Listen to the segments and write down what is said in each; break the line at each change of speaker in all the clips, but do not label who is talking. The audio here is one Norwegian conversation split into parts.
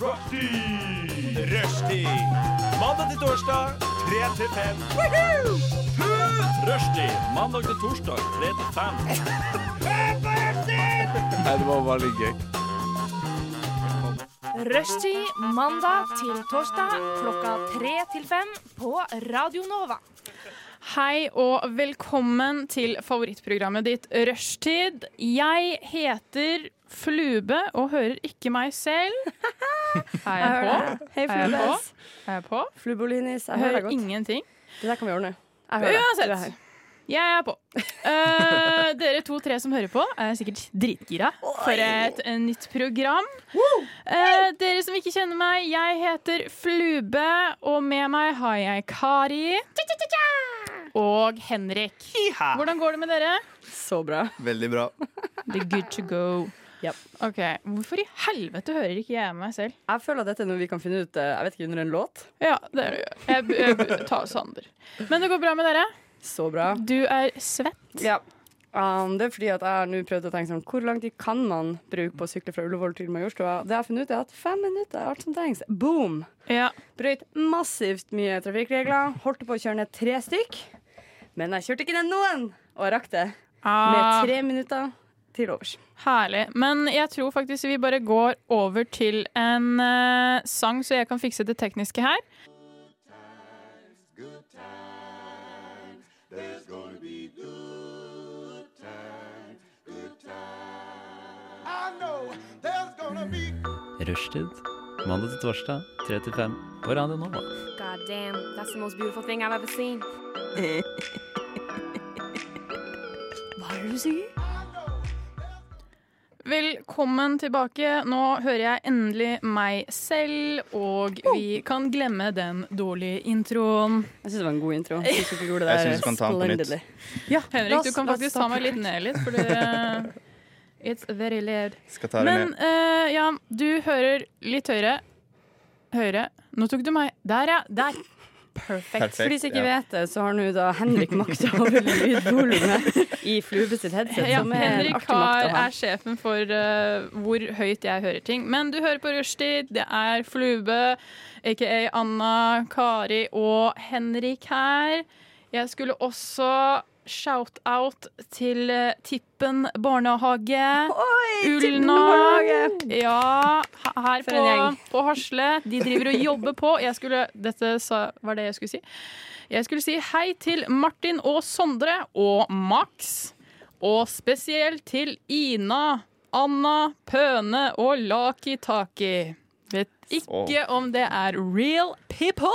Rushtid! Rushtid. Mandag til torsdag, 3 til 5. Rushtid. Mandag til torsdag, 3 til 5.
Nei, det var bare gøy.
Rushtid mandag til torsdag klokka tre til fem på Radio Nova.
Hei og velkommen til favorittprogrammet ditt Rushtid. Jeg heter Flube og hører ikke meg selv. Er jeg på?
Hei,
Er jeg på?
Flubes.
Er jeg på?
Flubolinis. Jeg hører
hører
deg godt.
ingenting.
Det der kan vi ordne. Jeg hører er
Uansett. Jeg er på. Uh, dere to-tre som hører på, er sikkert dritgira for et, eh, nytt program. Uh, dere som ikke kjenner meg, jeg heter Flube, og med meg har jeg Kari. Og Henrik. Hvordan går det med dere?
Så bra.
Veldig bra.
Det er good to go.
Yep.
Ok, Hvorfor i helvete hører ikke jeg meg selv?
Jeg føler at dette er noe vi kan finne ut Jeg vet ikke, under en låt.
Ja, det er det. Jeg, jeg tar Sander. Men det går bra med dere?
Så bra.
Du er svett.
Ja. Um, det er fordi at jeg har nå prøvd å tenke sånn Hvor lang tid kan man bruke på å sykle fra Ullevål til Majorstua? Det jeg har funnet ut, er at fem minutter er alt som trengs. Boom!
Ja.
Brøyt massivt mye trafikkregler. Holdt på å kjøre ned tre stykk. Men jeg kjørte ikke ned noen, og jeg rakk det med
Ah,
tre minutter til overs.
herlig. Men jeg tror faktisk vi bare går over til en uh, sang, så jeg kan fikse det tekniske her.
Rushtid. Mandag til torsdag, 3 til 5 på Radio Nova.
God damn, that's the most beautiful thing I've ever seen.
Hva er det du sier?
Velkommen tilbake. Nå hører jeg endelig meg selv, og vi kan glemme den dårlige introen.
Jeg syns det var en god intro. Jeg synes du gjorde det
Jeg
der
du kan ta den på nytt.
Ja,
Henrik, du kan faktisk
ta
meg litt ned litt, for det It's very loud.
Skal ta det
Men eh, ja, du hører litt høyere. Høyere. Nå tok du meg Der, ja. Der. Perfekt.
For de som ikke
ja.
vet det, så har nå da Henrik makta over lydvolumet i Flube sitt headset,
Ja,
som er
Henrik
artig makt
har,
å ha.
er sjefen for uh, hvor høyt jeg hører ting. Men du hører på Rushtid. Det er Flube, aka Anna, Kari og Henrik her. Jeg skulle også shout-out til eh, Tippen barnehage.
Oi,
Ulna.
barnehage.
Ja, her på, på Hasle. De driver og jobber på. Jeg skulle, dette sa, var det jeg skulle si. Jeg skulle si hei til Martin og Sondre og Max. Og spesielt til Ina, Anna, Pøne og Laki Taki. Vet ikke om det er real people.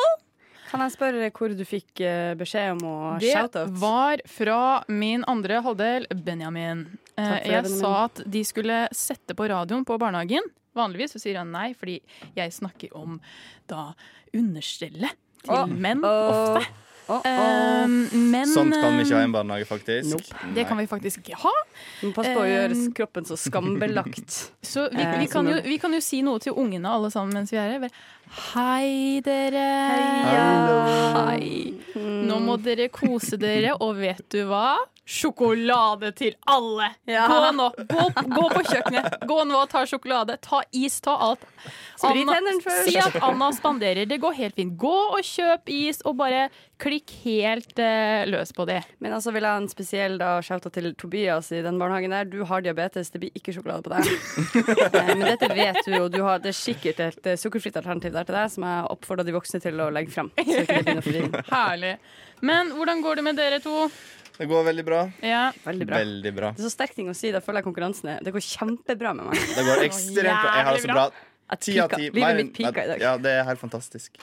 Kan jeg spørre hvor du fikk eh, beskjed om å shout-out?
Det var fra min andre halvdel, Benjamin. Eh, jeg
Benjamin.
sa at de skulle sette på radioen på barnehagen. Vanligvis så sier han nei, fordi jeg snakker om da understellet til
oh,
menn ofte. Oh, men
Sånt kan vi ikke ha i en barnehage, faktisk.
Nope.
Det kan vi faktisk ikke ha.
Men Pass på å gjøre
um,
kroppen så skambelagt.
Så vi,
Eh,
vi, kan jo, vi kan jo si noe til ungene alle sammen mens vi er her. Hei, dere. Hei. Nå må dere kose dere, og vet du hva? Sjokolade til alle!
Ja.
Gå nå, gå, gå på kjøkkenet. Gå nå og ta sjokolade. Ta is, ta alt. Anna- Si at Anna spanderer. Det går helt fint. Gå og kjøp is, og bare klikk helt uh, løs på det.
Men altså vil jeg ha en spesiell da, shout-out til Tobias i den barnehagen der. Du har diabetes, det blir ikke sjokolade på deg. Eh, Men dette vet du, og du har, det er sikkert et eh, sukkerfritt alternativ der til deg, som jeg oppfordra de voksne til å legge forvirre.
Herlig. Men hvordan går det med dere to?
Det går veldig bra.
Ja.
Veldig bra.
Veldig bra.
Det er så sterk ting å si, da føler jeg konkurransen er Det går kjempebra med meg.
Det går ekstremt bra. Jeg har det så bra. Ti av ti.
Livet mitt pika i dag.
Ja, det er helt fantastisk.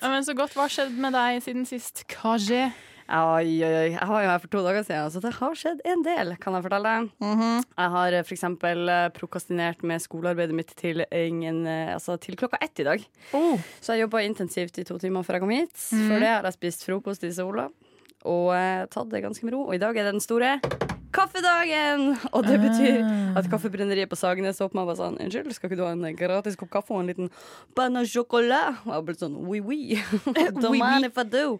Ja, Men så godt. Hva har skjedd med deg siden sist? Kaje?
Oi, oi, oi. Jeg var jo her for to dager siden, så det har skjedd en del, kan jeg fortelle deg. Jeg har f.eks. for eksempel eh, prokastinert med skolearbeidet mitt til, ingen, eh, altså, til klokka ett i dag.
Oh.
Så jeg jobba intensivt i to timer før jeg kom hit. Før det har jeg spist frokost i sola og eh, tatt det ganske med ro. Og i dag er det den store kaffedagen! Og det betyr at Kaffebrenneriet på Sagnes åpna og var sånn Unnskyld, skal ikke du ha en gratis kopp kaffe og en liten pain au chocolat? Og jeg ble sånn oui, oui. Don't mind if I do.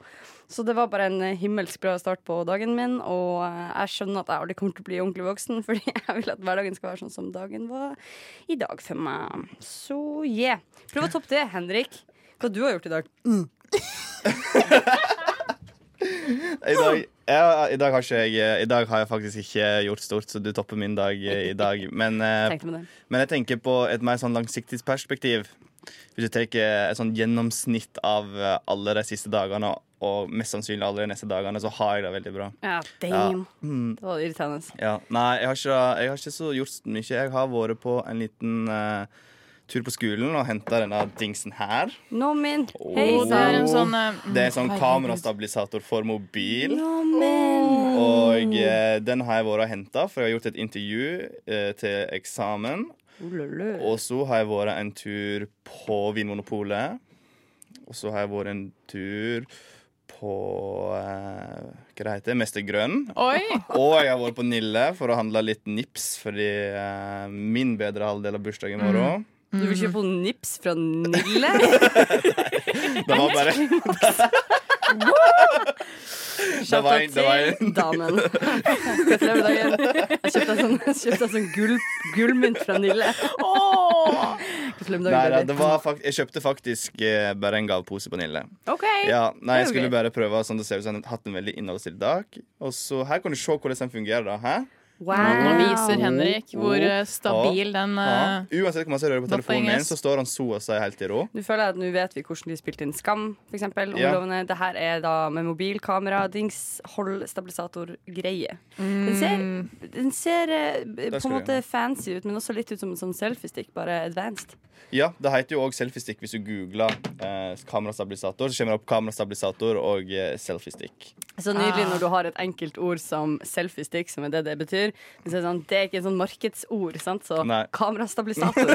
Så det var bare en himmelsk bra start på dagen min, og eh, jeg skjønner at jeg aldri kommer til å bli ordentlig voksen, fordi jeg vil at hverdagen skal være sånn som dagen var i dag for meg. Så yeah. Prøv å toppe det, Henrik. Hva du har gjort i dag?
I dag, ja, i, dag jeg, I dag har jeg faktisk ikke gjort stort, så du topper min dag eh, i dag. Men, eh, men jeg tenker på et mer sånn langsiktig perspektiv. Hvis du tar et sånn gjennomsnitt av eh, alle de siste dagene, og mest sannsynlig alle de neste dagene, så har jeg det veldig bra.
Ja, damn.
Mm.
Det var irriterende.
Ja. Nei, jeg har, ikke, jeg har ikke så gjort mye. Jeg har vært på en liten eh, tur på skolen og henta denne dingsen her.
No, min. Hei
det er en sånn uh,
Det er en sånn kamerastabilisator for mobil.
No, min.
Og uh, den har jeg vært og henta, for jeg har gjort et intervju uh, til eksamen. Og så har jeg vært en tur på Vinmonopolet. Og så har jeg vært en tur på eh, Hva det heter Mester Grønn.
Oi!
Og jeg har vært på Nille for å handle litt nips, fordi eh, min bedre halvdel av bursdag i morgen.
Du vil kjøpe nips fra Nille?
Det var bare Det var en, det var en,
damen. Gratulerer med dagen. Jeg kjøpte en sånn, jeg kjøpte en sånn gull, gullmynt fra Nille.
Åh!
Gratulerer med
Nei,
dagen, baby.
det var fakt jeg kjøpte faktisk eh, bare en gavepose på Nille.
OK.
Ja, nei, Jeg skulle bare prøve sånn det ser ut som jeg har hatt en veldig innholdsrik dag. Og så Her kan du se hvordan den fungerer. da Hæ?
Wow.
Nå viser Henrik hvor eh, stabil den
Ja.
eh,
Uansett hvor man ser røret på telefonen min, så står han så å si helt i ro.
Nå føler at nå vet vi hvordan de spilte inn Skam, for eksempel.
Ja.
Det her er da med mobilkamera, dings, hold, stabilisator, greie. Den ser, den ser eh, på en måte fancy ut, men også litt ut som en sånn selfiestick, bare advanced.
Ja, Det heter jo òg selfiestick hvis du googler eh, kamerastabilisator. Så kommer det opp kamerastabilisator og eh, selfiestick.
Så nydelig når du har et enkelt ord som selfiestick, som er det det betyr. Men så er det, sånn, det er ikke et sånn markedsord, sant? så
Nei.
kamerastabilisator.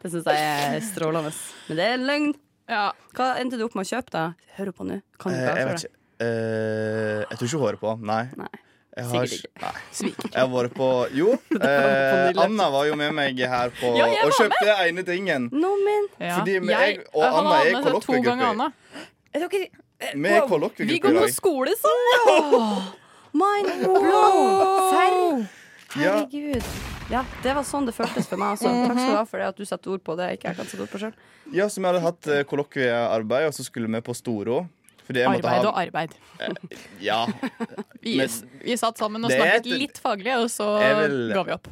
Det syns jeg er strålende. Men det er en løgn.
Ja.
Hva endte du opp med å kjøpe, da? Hører på nå. Kan du
Eh, jeg vet ikke. Eh, jeg tror ikke hun hører på. Nei.
Nei.
Jeg har,
Sikkert
ikke- Nei. Jeg har vært på Jo, eh, Anna var jo med meg her på
Ja, jeg
og
var
kjøpte den ene tingen.
No, men
Ja.
Fordi med
jeg,
jeg og
jeg
Anna
har
er
med seg to
kollokviegruppe.
Anna.
Er dere
Vi er
Vi går
kollokviegruppe
på
i dag.
skole sammen!
Mind blown! Serr?
Ja.
Herregud. Ja, det var sånn det føltes for meg også. Takk skal du ha for det at du satte ord på det jeg ikke kan sette ord på sjøl.
Ja, så vi hadde hatt eh, kollokviearbeid, og så skulle vi på Storo.
Arbeid
ha
og arbeid.
Ja.
Vi,
Men-
vi satt sammen og snakket
et-
litt faglig, og så
vil-
ga vi opp.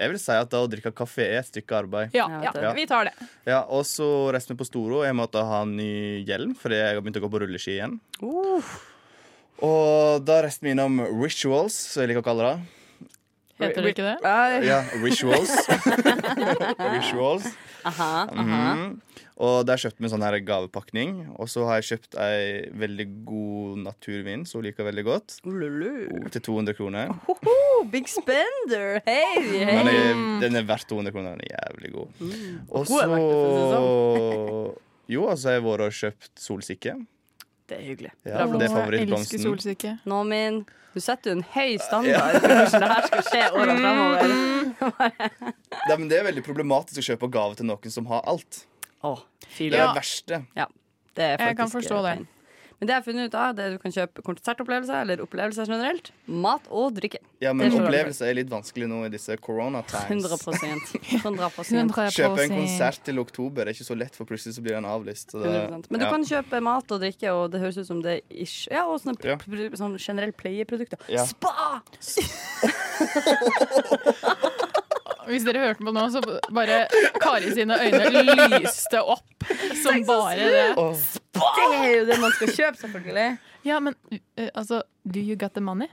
Jeg vil si at da å drikke kaffe er et stykke arbeid.
Ja,
Ja,
ja, vi tar det.
Ja, Og så reiste vi på Storo. Jeg måtte ha ny hjelm, fordi jeg har begynt å gå på rulleski igjen. Og da reiste vi innom Rituals, som jeg liker å kalle det.
Heter det ikke det?
Ja, Rituals. Rituals.
Aha, aha.
Mm. Og der kjøpte vi en sånn her gavepakning. Og så har jeg kjøpt ei veldig god naturvin som hun liker veldig godt.
Lulu.
Til 200 kroner.
Hoho, big spender! Hei,
Den er, den er verdt 200 kroner. Den er jævlig god. Og
er det, for å
så Jo, altså har jeg vært og kjøpt solsikke.
Det er hyggelig.
Ja,
Bra
det er
blomst.
Jeg
favorittblomsten.
elsker solsikke.
Nå, min. Du setter jo en høy standard for hvordan det her skal skje årene.
Ja, men det er veldig problematisk å kjøpe gave til noen som har alt.
Å,
Det er det verste.
Ja, det er
Jeg kan forstå det.
Men det jeg har funnet ut av, det er du kan kjøpe konsertopplevelser eller opplevelser generelt. Mat og drikke.
Ja, men
Det skjønner jeg.
opplevelse er litt vanskelig nå i disse corona times.
100% 100%
Kjøpe en konsert til oktober det er ikke så lett, for plutselig så blir den avlyst. Så det,
100%. Men du
ja.
kan kjøpe mat og drikke, og det høres ut som det ish. Ja, og sånne,
Ja.
sånne generelle pleieprodukter.
Ja.
Spa!
Hvis dere hørte på nå, så bare Kari sine øyne lyste opp som bare det.
Det er jo det man skal kjøpe, selvfølgelig.
Ja, men uh, altså Do you got the money?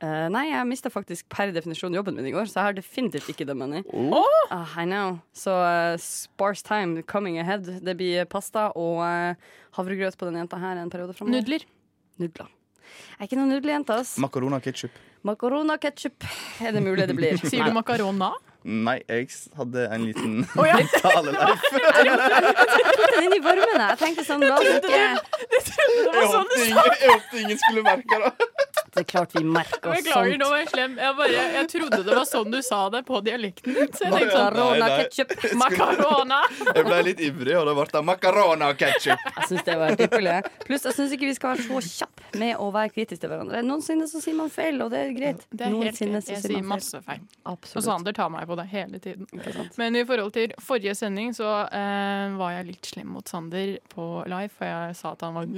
Uh, nei, jeg mista faktisk per definisjon jobben min i går, så jeg har definitivt ikke the money.
oh.
Uh, I know. Så eh, sparse time coming ahead. Det blir pasta og eh, havregrøt på den jenta her en periode framover.
Nudler.
Nudler. Jeg er ikke noen nudeljente, ass.
Makarona ketchup.
Makarona ketchup er det mulig det blir.
Sier du makarona?
Nei, jeg hadde en liten
oh, ja.
taleleif.
Putt den inn i varmen. jeg. Jeg tenkte sånn, la oss ikke
Jeg håpet ingen, jeg håpte ingen skulle merke det.
Det er klart vi merker oss
Beklager, nå
sånt.
var jeg slem. Jeg, bare, jeg trodde det var sånn du sa det på dialekten din. Så jeg tenkte sånn
nei.
ketchup.
Macarona.
Jeg ble litt ivrig, og det ble macarona ketchup ketsjup.
Jeg syns det var helt. Pluss jeg syns ikke vi skal være så kjappe med å være kritiske til hverandre. Noensinne så sier man feil, og det er greit.
Det er
Noensinne
helt,
så
Jeg
sier
sier
man feil.
masse feil. Og Sander tar meg på det hele tiden. Men i forhold til forrige sending så eh, var jeg litt slem mot Sander på live, for jeg sa at han var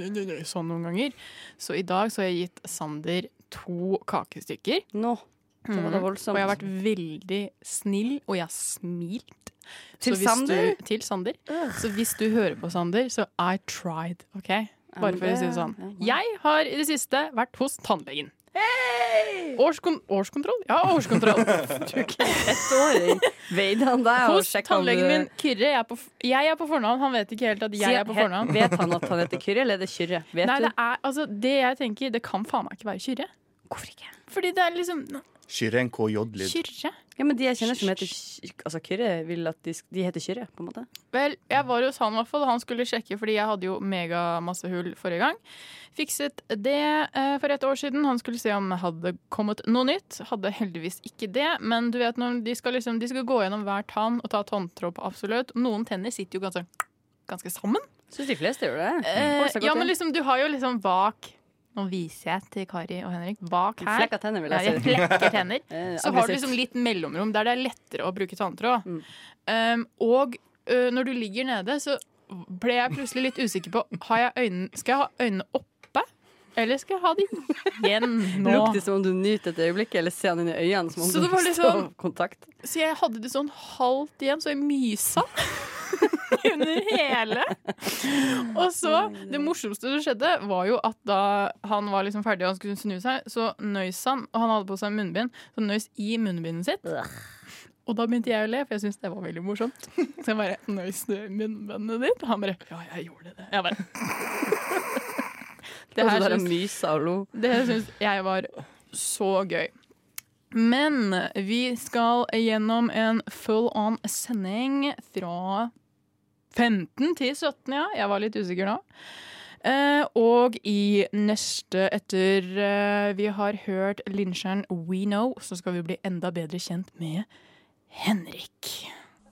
sånn noen ganger. Så i dag så har jeg gitt Sander to kakestykker.
Nå. Det var
det
voldsomt. Mm.
Og jeg har vært veldig snill, og jeg har smilt.
Til Sander?
Du, til Sander. Så hvis du hører på Sander, så I tried, OK? Bare for å si det sånn. Jeg har i det siste vært hos tannlegen. Årskon årskontroll? Ja, årskontroll.
Veide han deg
Hos tannlegen min Kyrre. Jeg er, på, jeg er på fornavn. Han vet ikke helt at jeg er på fornavn.
Vet han at han heter Kyrre, eller er det Kyrre? Vet
Nei, det er altså Det jeg tenker, det kan faen meg ikke være Kyrre.
Hvorfor ikke?
Fordi det er liksom
Kyrre en KJ-lyd.
Kyrre.
Ja, men De jeg kjenner som heter altså Kyrre, vil at de, de heter Kyrre, på en måte.
Vel, jeg var hos han i hvert fall. Han skulle sjekke, fordi jeg hadde jo megamasse hull forrige gang. Fikset det eh, for et år siden. Han skulle se om det hadde kommet noe nytt. Hadde heldigvis ikke det. Men du vet når de skal, liksom, de skal gå gjennom hver tann og ta tanntråd på absolutt. Noen tenner sitter jo ganske, ganske sammen.
Syns de fleste gjør det.
Eh, ja, men liksom, du har jo liksom bak Nå viser jeg til Kari og Henrik. Bak her
Flekka tenner, vil
Ja,
jeg si.
flekker tenner.
Eh,
Så har du liksom litt mellomrom der det er lettere å bruke tanntråd.
Mm.
Um, og uh, når du ligger nede, så ble jeg plutselig litt usikker på har jeg øynene, Skal jeg ha øynene oppe, eller skal jeg ha de igjen nå?
Lukter som om du nyter et øyeblikk, eller ser han inn i øynene som om
Så
du står
liksom-
kontakt.
Så jeg hadde det sånn halvt igjen, så jeg mysa. Under hele. Og så, det morsomste som skjedde, var jo at da han var liksom ferdig og han skulle snu seg, så nøys han, og han hadde på seg munnbind, så nøys i munnbindet sitt. Og da begynte jeg å le, for jeg syntes det var veldig morsomt. Så jeg bare Nøys du munnbindet ditt? Og han bare Ja, jeg gjorde det. Jeg bare Det her syns det her syns jeg var så gøy. Men vi skal gjennom en full on sending fra 15 til 17, ja. Jeg var litt usikker nå. Uh, og i neste, etter uh, vi har hørt Linsjern We Know, så skal vi bli enda bedre kjent med Henrik.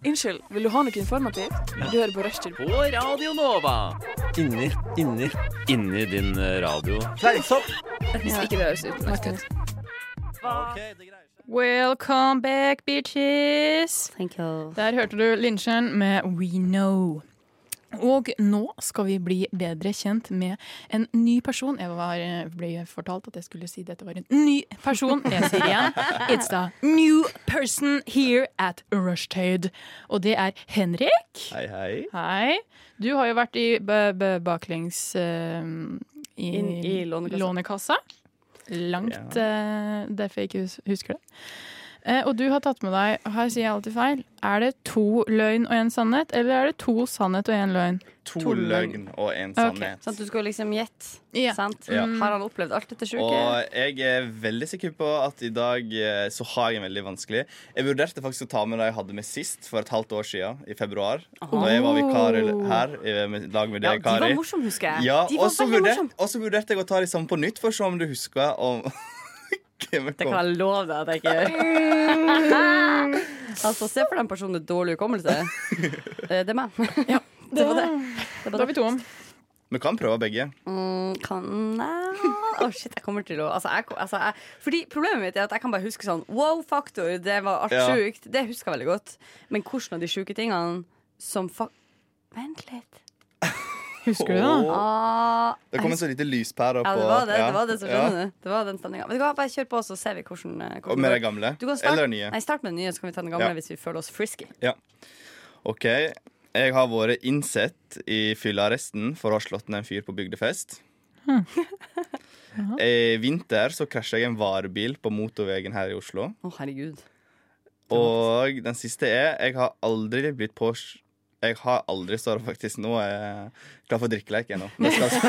Unnskyld, vil du ha noe informativt? Du hører på Rushtid.
På Radio Nova. Inni, inni, inni din radio.
Hvis ikke det høres ut utenlandsk ut.
Welcome back, bitches!
Thank you.
Der hørte du Lynchen med We Know. Og nå skal vi bli bedre kjent med en ny person. Jeg var, ble fortalt at jeg skulle si dette var en ny person. Jeg sier igjen. It's the new person here at Rushtide. Og det er Henrik.
Hei, hei.
Hei. Du har jo vært i b- b- baklengs uh, i,
Inn i Lånekassa.
Lånekassa. Langt eh, derfor jeg ikke husker det. Eh, og du har tatt med deg Her sier jeg alltid feil. Er det to løgn og én sannhet, eller er det to sannhet og én løgn?
To,
To
løgn og én
sannhet.
sannhet.
Sånn at du skal liksom gjette.
Ja.
Sant?
Ja.
Har han opplevd alt dette sjuke?
Og jeg er veldig sikker på at i dag eh, så har jeg en veldig vanskelig. Jeg vurderte faktisk å ta med det jeg hadde med sist for et halvt år siden, i februar. Da jeg var vikar her i med- lag med
Ja,
deg,
de var morsomme, husker jeg.
Ja,
de
og
var
så
veldig
vurderte,
morsomme.
og så vurderte jeg å ta de samme på nytt, for å se om du husker om
Det kan jeg love deg at jeg ikke gjør. altså, se for deg en person med dårlig hukommelse. Eh, Det er meg. det var det. det,
Da
var
er vi to om.
Vi kan prøve begge.
Mm, kan jeg Å, shit, jeg kommer til å altså, jeg, altså, jeg, Fordi Problemet mitt er at jeg kan bare huske sånn wow-faktor. Det var alt
Ja.
sjukt. Det husker jeg veldig godt. Men hvordan av de sjuke tingene som fa... Vent litt.
Husker du det? da?
Ah,
Det kom en så lite lyspære
ja, det var det.
ja,
Det var det, så
ja.
Det var den stemninga. Du bare kjør på, så ser vi hvordan, eh,
Og
hvordan
med
det
gamle?
Du kan starte-
Eller nye?
Nei, start med den nye, så kan vi ta den gamle
Ja.
hvis vi føler oss frisky. Ja.
OK. Jeg har vært innsett i fyllearresten for å ha slått ned en fyr på bygdefest. I vinter så krasja jeg en varebil på motorveien her i Oslo.
Å, herregud.
Og den siste er Jeg har aldri blitt på Jeg har aldri står faktisk nå er jeg klar for drikkeleik ennå. Men jeg skal-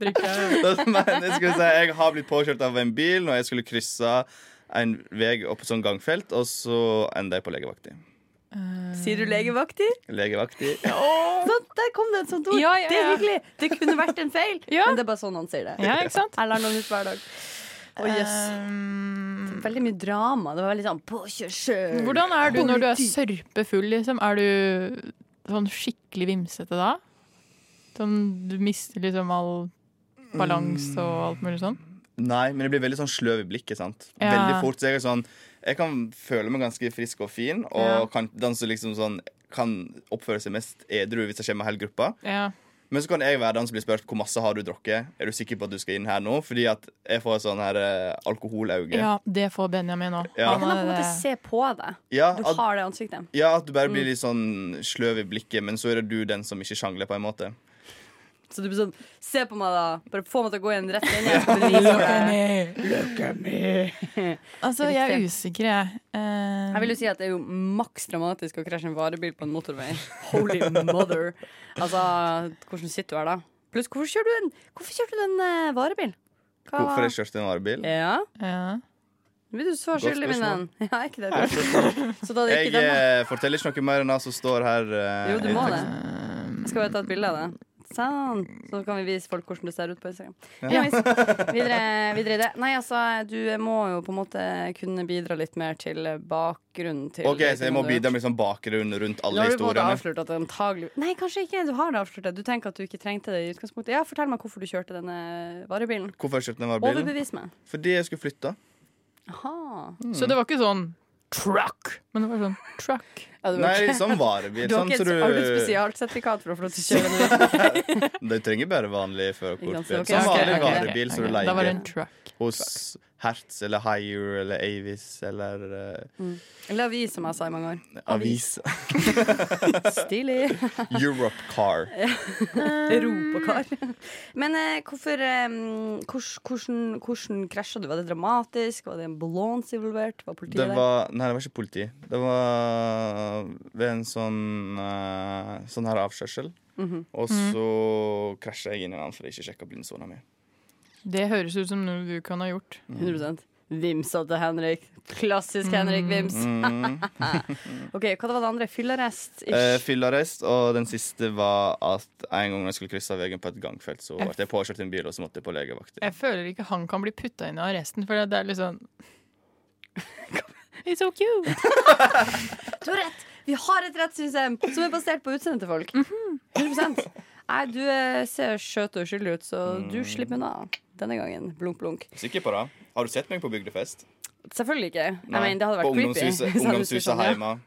Men jeg si Jeg har blitt påkjørt av en bil når jeg skulle krysse en vei opp på sånn gangfelt, og så enda jeg på legevakta.
Eh,
Sier du legevaktig?
Legevaktig.
Sånn, der kom det et sånt ord.
Ja, ja,
Det er hyggelig. Det kunne vært en feil,
Ja.
men det er bare sånn han sier det.
Ja, ikke sant?
Jeg lar noen ut hver dag. Å, yes.
Um,
Veldig mye drama. Det var veldig sånn påkjørsel.
hvordan er du når du er sørpefull, liksom? Er du sånn skikkelig vimsete da? Sånn du mister liksom all balanse og alt mulig sånn?
Nei, men jeg blir veldig sånn sløv i blikket. sant?
Ja.
Veldig fort. Så jeg er sånn Jeg kan føle meg ganske frisk og fin, og
Ja.
kan, danse liksom sånn kan oppføre seg mest edru hvis jeg kommer med hele gruppa.
Ja.
Men så kan jeg være den som blir spurt hvor masse har du drukket. Er du sikker på at du skal inn her nå? Fordi at jeg får sånn her eh, alkoholauge.
ja, det får Benjamin òg.
Ja.
Jeg kan på en måte se på deg.
Ja,
Du
at,
har det ansiktet.
ja, at du bare blir litt sånn sløv i blikket, men så er det du den som ikke sjangler, på en måte.
Så du blir sånn Se på meg, da. Bare få meg til å gå igjen rett rett Look at me. Look at me.
Altså, jeg er usikker, jeg. Uh...
Jeg vil jo si at det er jo maks dramatisk å krasje en varebil på en motorvei. Holy mother. Altså, hvordan sitter du her da? Pluss, hvorfor kjører du en, hvorfor kjørte du en uh, varebil? Hva-
Hvorfor jeg kjørte en varebil?
Ja,
ja.
vil du svare skyldig, min venn? Ja, ikke det? Så da er det
Jeg
ikke
eh, forteller ikke noe mer enn det som står her. Uh,
Jo, du må det. Jeg skal bare ta et bilde av det. Sånn. Så kan vi vise folk hvordan det ser ut på Instagram.
Ja.
Videre, videre i det. Nei, altså, du må jo på en måte kunne bidra litt mer til bakgrunnen til
Ok, Så jeg må
du
bidra med sånn bakgrunn rundt alle
du
historiene?
antagelig Nei, kanskje ikke. Du har det avslørt. Du tenker at du ikke trengte det i utgangspunktet. Ja, Fortell meg hvorfor du kjørte denne varebilen.
Hvorfor jeg kjørte denne varebilen?
Overbevis meg.
Fordi jeg skulle flytte.
Aha.
Så det var ikke sånn truck, men det var sånn truck.
Nei,
ikke,
sånn varebil.
du har,
Sånn,
ikke, har du et
spesialt
spesialsertifikat for å få lov til å kjøre
du trenger bare vanlig
Ikke
førerkort.
sant, så ok,
Sånn vanlig
okay,
varebil som du leier
truck.
hos Hertz eller Higher eller Avis eller eh,
Eller avis, som jeg sa i mange år.
Avis.
Stilig.
Europe Car.
Europakar. Men uh, hvorfor um, hvordan, hvordan, hvordan krasja du? Var det dramatisk? Var det en ambulans involvert? Var politiet
Det
der?
Nei, det var ikke politi. Det var ved en sånn uh, Sånn her avkjørsel.
Mhm.
Og så krasja jeg inn i en annen fordi jeg ikke sjekka blindsona mi.
Det høres ut som noe du kan ha gjort.
100% Vimsete Henrik. Klassisk Henrik Vims.
Mm.
Ok, Hva var det andre? Fyllarrest?
Eh, fyllarrest, og den siste var at en gang jeg skulle krysse veien på et gangfelt, så ble jeg påkjørt i en bil, og så måtte jeg på legevakt.
Jeg føler ikke han kan bli putta inn i arresten, for det er sånn It's so cute.
Du har rett! Vi har et rettssystem som er basert på utseendet til folk.
Mhm.
100 Nei, du eh, ser søt og uskyldig ut, så du
Mm.
slipper unna denne gangen. Blunk, blunk.
Sikker på det? Har du sett meg på bygdefest?
Selvfølgelig ikke.
Nei,
mener, det hadde vært
på
creepy.
ungdomshuset,
hvis
ungdomshuset
sånn, ja.
hjemme.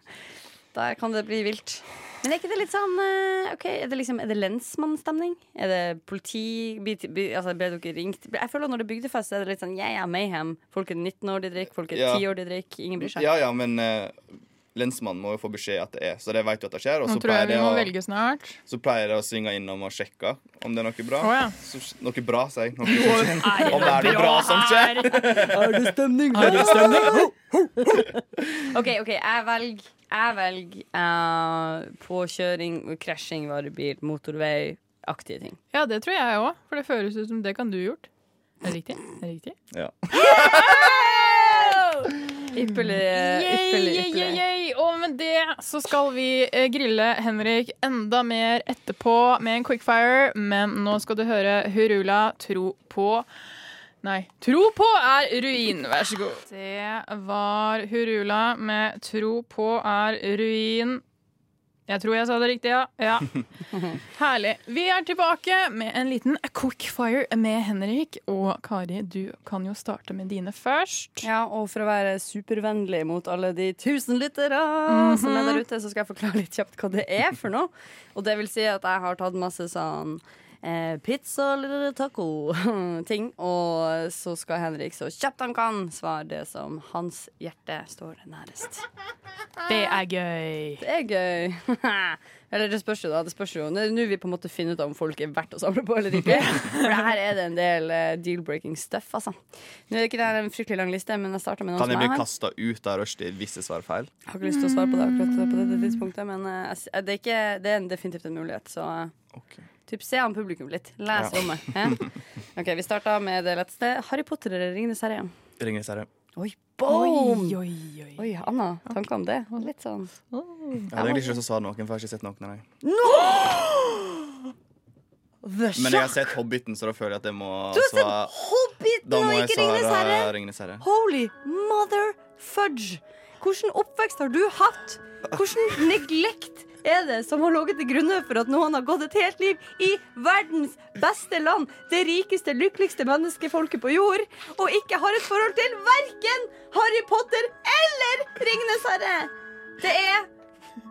Der kan det bli vilt. Men er ikke det litt sånn eh, Ok, Er det liksom Er det lensmannsstemning? Er det politi bi- bi- Altså, Ble dere ringt? Jeg føler at Når det er bygdefest, er det litt sånn yeah, yeah, mayhem. Folk er 19 år, de drikker. Folk er
Ja.
10 år, de drikker. Ingen bryr seg.
Ja, ja, men eh, lensmannen må jo få beskjed at det er, så det vet du at det skjer. Og så
tror jeg vi må
å,
velge snart.
så pleier jeg å svinge innom og sjekke om det er noe bra.
Oh, ja.
Så, noe bra, sier jeg. Noe som skjer. Om det er noe bra som skjer.
Er det stemning?
Er det stemning?
OK, ok, jeg velger Jeg velger uh, påkjøring, krasjing, varebil, motorvei, aktige ting.
Ja, det tror jeg òg, for det føles ut som det kan du gjort. Er det riktig? Er det riktig?
Ja.
Ypperlig, ypperlig, ypperlig.
Og med det så skal vi eh, grille Henrik enda mer etterpå med en quickfire. Men nå skal du høre Hurula tro på Nei. Tro på er ruin. Vær så god. Det var Hurula med Tro på er ruin. Jeg tror jeg sa det riktig, ja. ja. Herlig. Vi er tilbake med en liten quickfire med Henrik. Og Kari, du kan jo starte med dine først.
Ja, og for å være supervennlig mot alle de tusen lyttere som er der ute, så skal jeg forklare litt kjapt hva det er for noe. Og det vil si at jeg har tatt masse sånn eh, pizza eller taco-ting. Og så skal Henrik så kjapt han kan svare det som hans hjerte står nærest.
Det er gøy.
Det er gøy. Eller det spørs jo, da. Det spørs jo. Nå vil vi på en måte finner ut om folk er verdt å samle på eller ikke. For her er det en del eh, deal-breaking stuff, altså. Nå er det ikke det en fryktelig lang liste, men jeg starter med noe
som jeg
her
Kan
jeg bli
kasta ut av rushtid hvis jeg svarer feil?
Jeg har ikke lyst til å svare på det akkurat på dette tidspunktet, men eh, det, er ikke, det er definitivt en mulighet, så okay.
Ok.
Typ se an publikum litt. Les
Ja.
om det. Ja? OK, vi starter med det letteste. Harry Potter eller Ringenes herre?
Ringenes herre.
Oi, boom!
Oi, oi, oi.
Oi, Anna, tanker om det? Litt sånn
Jeg hadde egentlig ikke lyst til å svare noen, for jeg har ikke sett noen av dem.
No!
Men jeg har sett Hobbiten, så da føler jeg at jeg må
Du har
svare
sett Hobbiten og ikke Ringenes herre!
Ringenes herre.
Holy mother fudge! Hvilken oppvekst har du hatt? Hvilken neglekt er det som har ligget til grunne for at noen har gått et helt liv i verdens beste land, det rikeste, lykkeligste menneskefolket på jord, og ikke har et forhold til verken Harry Potter eller Ringenes herre? Det er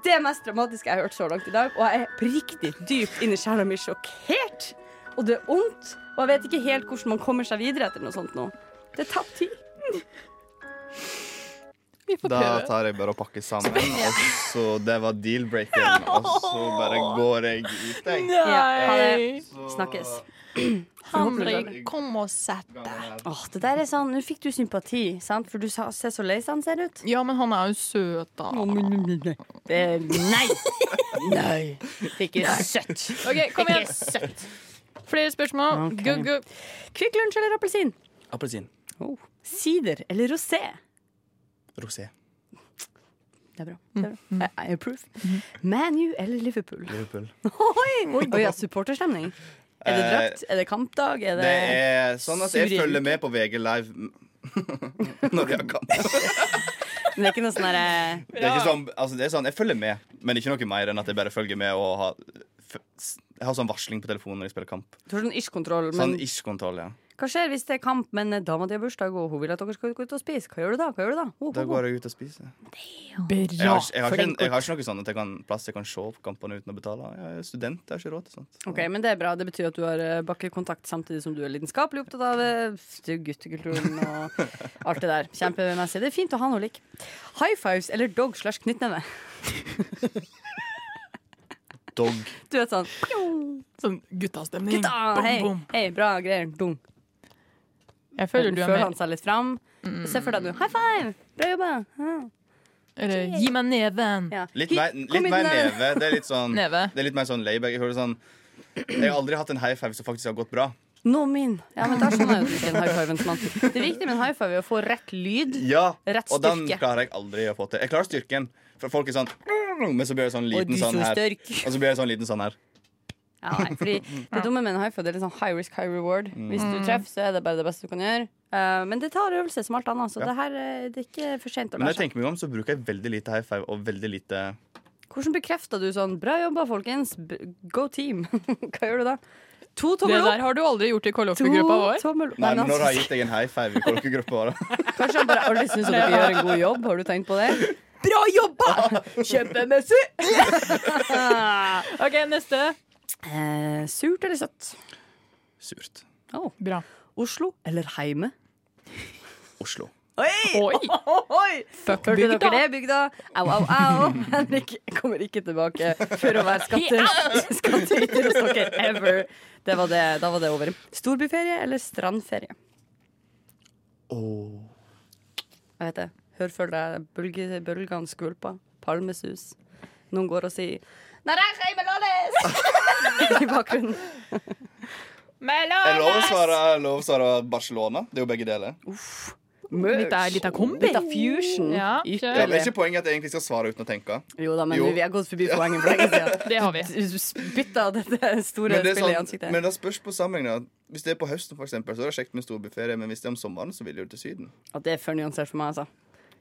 det mest dramatiske jeg har hørt så langt i dag, og jeg er oppriktig dypt inni sjela mi sjokkert. Og det er ondt, og jeg vet ikke helt hvordan man kommer seg videre etter noe sånt nå. Det tar tid.
Da tar jeg bare og pakker sammen, og så Det var deal-breakeren, og så bare går jeg ut, jeg.
Ja, ha det.
Hei.
Snakkes.
Henrik, kom og sett deg.
Åh, det der er sånn, Nå fikk du sympati, sant? for du sa- ser så lei han ser ut.
Ja, men han er jo søt, da.
Det men, nei! Nei. Det er ikke søtt.
OK, kom igjen. Flere spørsmål.
Okay.
Go, go.
Kvikk Lunsj eller appelsin?
Appelsin.
Oh. Sider eller rosé?
Rosé.
Det er bra. Det er bra. I, I approve. ManU eller Liverpool?
Liverpool.
Oi, Oi ja, supporterstemning. Er det drakt? Er det kampdag? Er det,
Det er sånn at jeg følger med på VG Live når vi har kamp.
Men det er ikke noe sånn derre
Det er, ikke sånn, altså det er sånn, Jeg følger med, men ikke noe mer enn at jeg bare følger med og har f- Jeg har sånn varsling på telefonen når jeg spiller kamp.
Du har sånn ish-kontroll,
Sånn ish-kontroll, ja.
Hva skjer hvis det er kamp, men dama di har bursdag, og hun vil at dere skal gå ut og spise? Hva gjør du da? Hva gjør du da? Ho,
ho,
ho. da
går jeg ut og spiser.
Bra.
Jeg har, ikke- jeg har, ikke, jeg har ikke noe sånn at jeg kan plass jeg kan se på kampene uten å betale. Jeg er student, jeg har ikke råd til sånt.
Ok, men Det er bra. Det betyr at du har eh, bakkekontakt samtidig som du er lidenskapelig opptatt av eh, guttekulturen og alt det der. Kjempemessig. Det er fint å ha noe lik. High fives eller dog slash knyttneve?
Dog.
Du vet sånn
Sånn guttastemning.
Gutta, hei, hei, bra greier. Dung.
Jeg føler du er
Føler
mer
han seg litt fram. Se for deg nå. High five! Bra jobba! Ja.
Eller gi meg neven.
Ja.
Litt mer, litt mer neve. Det er litt sånn
Neve.
Det er litt mer sånn layback. Jeg sånn Jeg har aldri hatt en high five som faktisk har gått bra.
Nå min. Ja, men der skjønner jeg jo ikke en high five-mann. Det viktige med en high five er å få rett lyd.
Ja,
Rett
Og den klarer jeg aldri å få til. Jeg klarer styrken, for folk er sånn Men så blir det sånn liten sånn her. Og så blir det sånn liten sånn her.
Ja, nei, fordi Det dumme med en high five det er litt sånn high risk, high reward. Hvis du treffer, så er det bare det beste du kan gjøre. Uh, men det tar øvelse som alt annet, så
Ja.
det her eh, det er ikke for sent å
Men når jeg tenker meg om, så bruker jeg veldig lite high five og veldig lite
Hvordan bekrefter du sånn 'bra jobba, folkens', B go team'? Hva gjør du da? To
Det der har du aldri gjort i kollokviegruppa vår.
tommel.
Nei, men når har jeg gitt deg en high five i kollokviegruppa? da?
Kanskje han bare aldri syns at dere gjør en god jobb? Har du tenkt på det? Bra jobba! Kjempemessig!
OK, neste.
Eh, surt eller søtt?
Surt.
Oh.
Bra.
Oslo eller heime?
Oslo.
Oi!
Oi.
Oi!
Fuck
Hørte
bygda.
dere det, bygda? Au, au, au. Henrik kommer ikke tilbake for å være skatter, skattyter hos dere ever. Det var det, da var det over. Storbyferie eller strandferie?
Oh.
Jeg vet det. Hør for deg bølgene skvulper. Palmesus. Noen går og sier I bakgrunnen.
Jeg lover å svare, jeg å svare Barcelona. Det er jo begge deler.
Litt av- litt av kombi.
Litt av fusion.
Ja,
Ja, men er ikke poenget at jeg egentlig skal svare uten å tenke?
Jo da, men
Jo.
vi har gått forbi poenget for lenge siden.
Det har vi.
Du spytta dette store
det,
spillet i
sånn,
ansiktet.
men det spørs på sammenhengen. Hvis det er på høsten, for eksempel, så er det kjekt med storbyferie. Men hvis det er om sommeren, så vil jo til Syden.
Og det er for nyansert for meg, altså.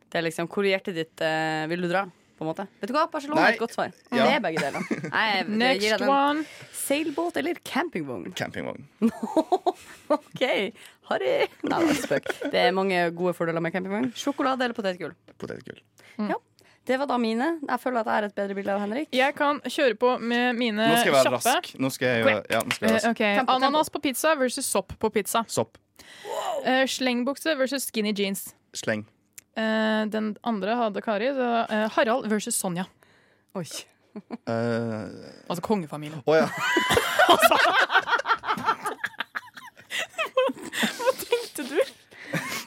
Det er liksom, Hvor i hjertet ditt eh, vil du dra? På en måte. Vet du hva? Barcelona
Nei.
er et godt svar.
Ja.
Det er begge deler. Nei, jeg,
Next
den.
one.
Seilbåt eller campingvogn?
Campingvogn.
OK, Harry. Nei, det er spøk. Det er mange gode fordeler med campingvogn. Sjokolade eller potetgull?
Potetgull.
Det var da mine. Jeg føler at jeg er et bedre bilde av Henrik.
Jeg kan kjøre på med mine
Nå skal jeg være
kjappe.
rask. Nå skal jeg, gjøre- ja, nå skal jeg være
Eh,
rask.
Okay.
Tempo, tempo.
Ananas på pizza versus sopp på pizza.
Sopp.
Eh, slengbukse versus skinny jeans.
Sleng.
Eh, den andre hadde Kari. Det var, uh, Harald versus Sonja.
Oi.
Uh,
Altså kongefamilien.
Å ja.
Tenkte du?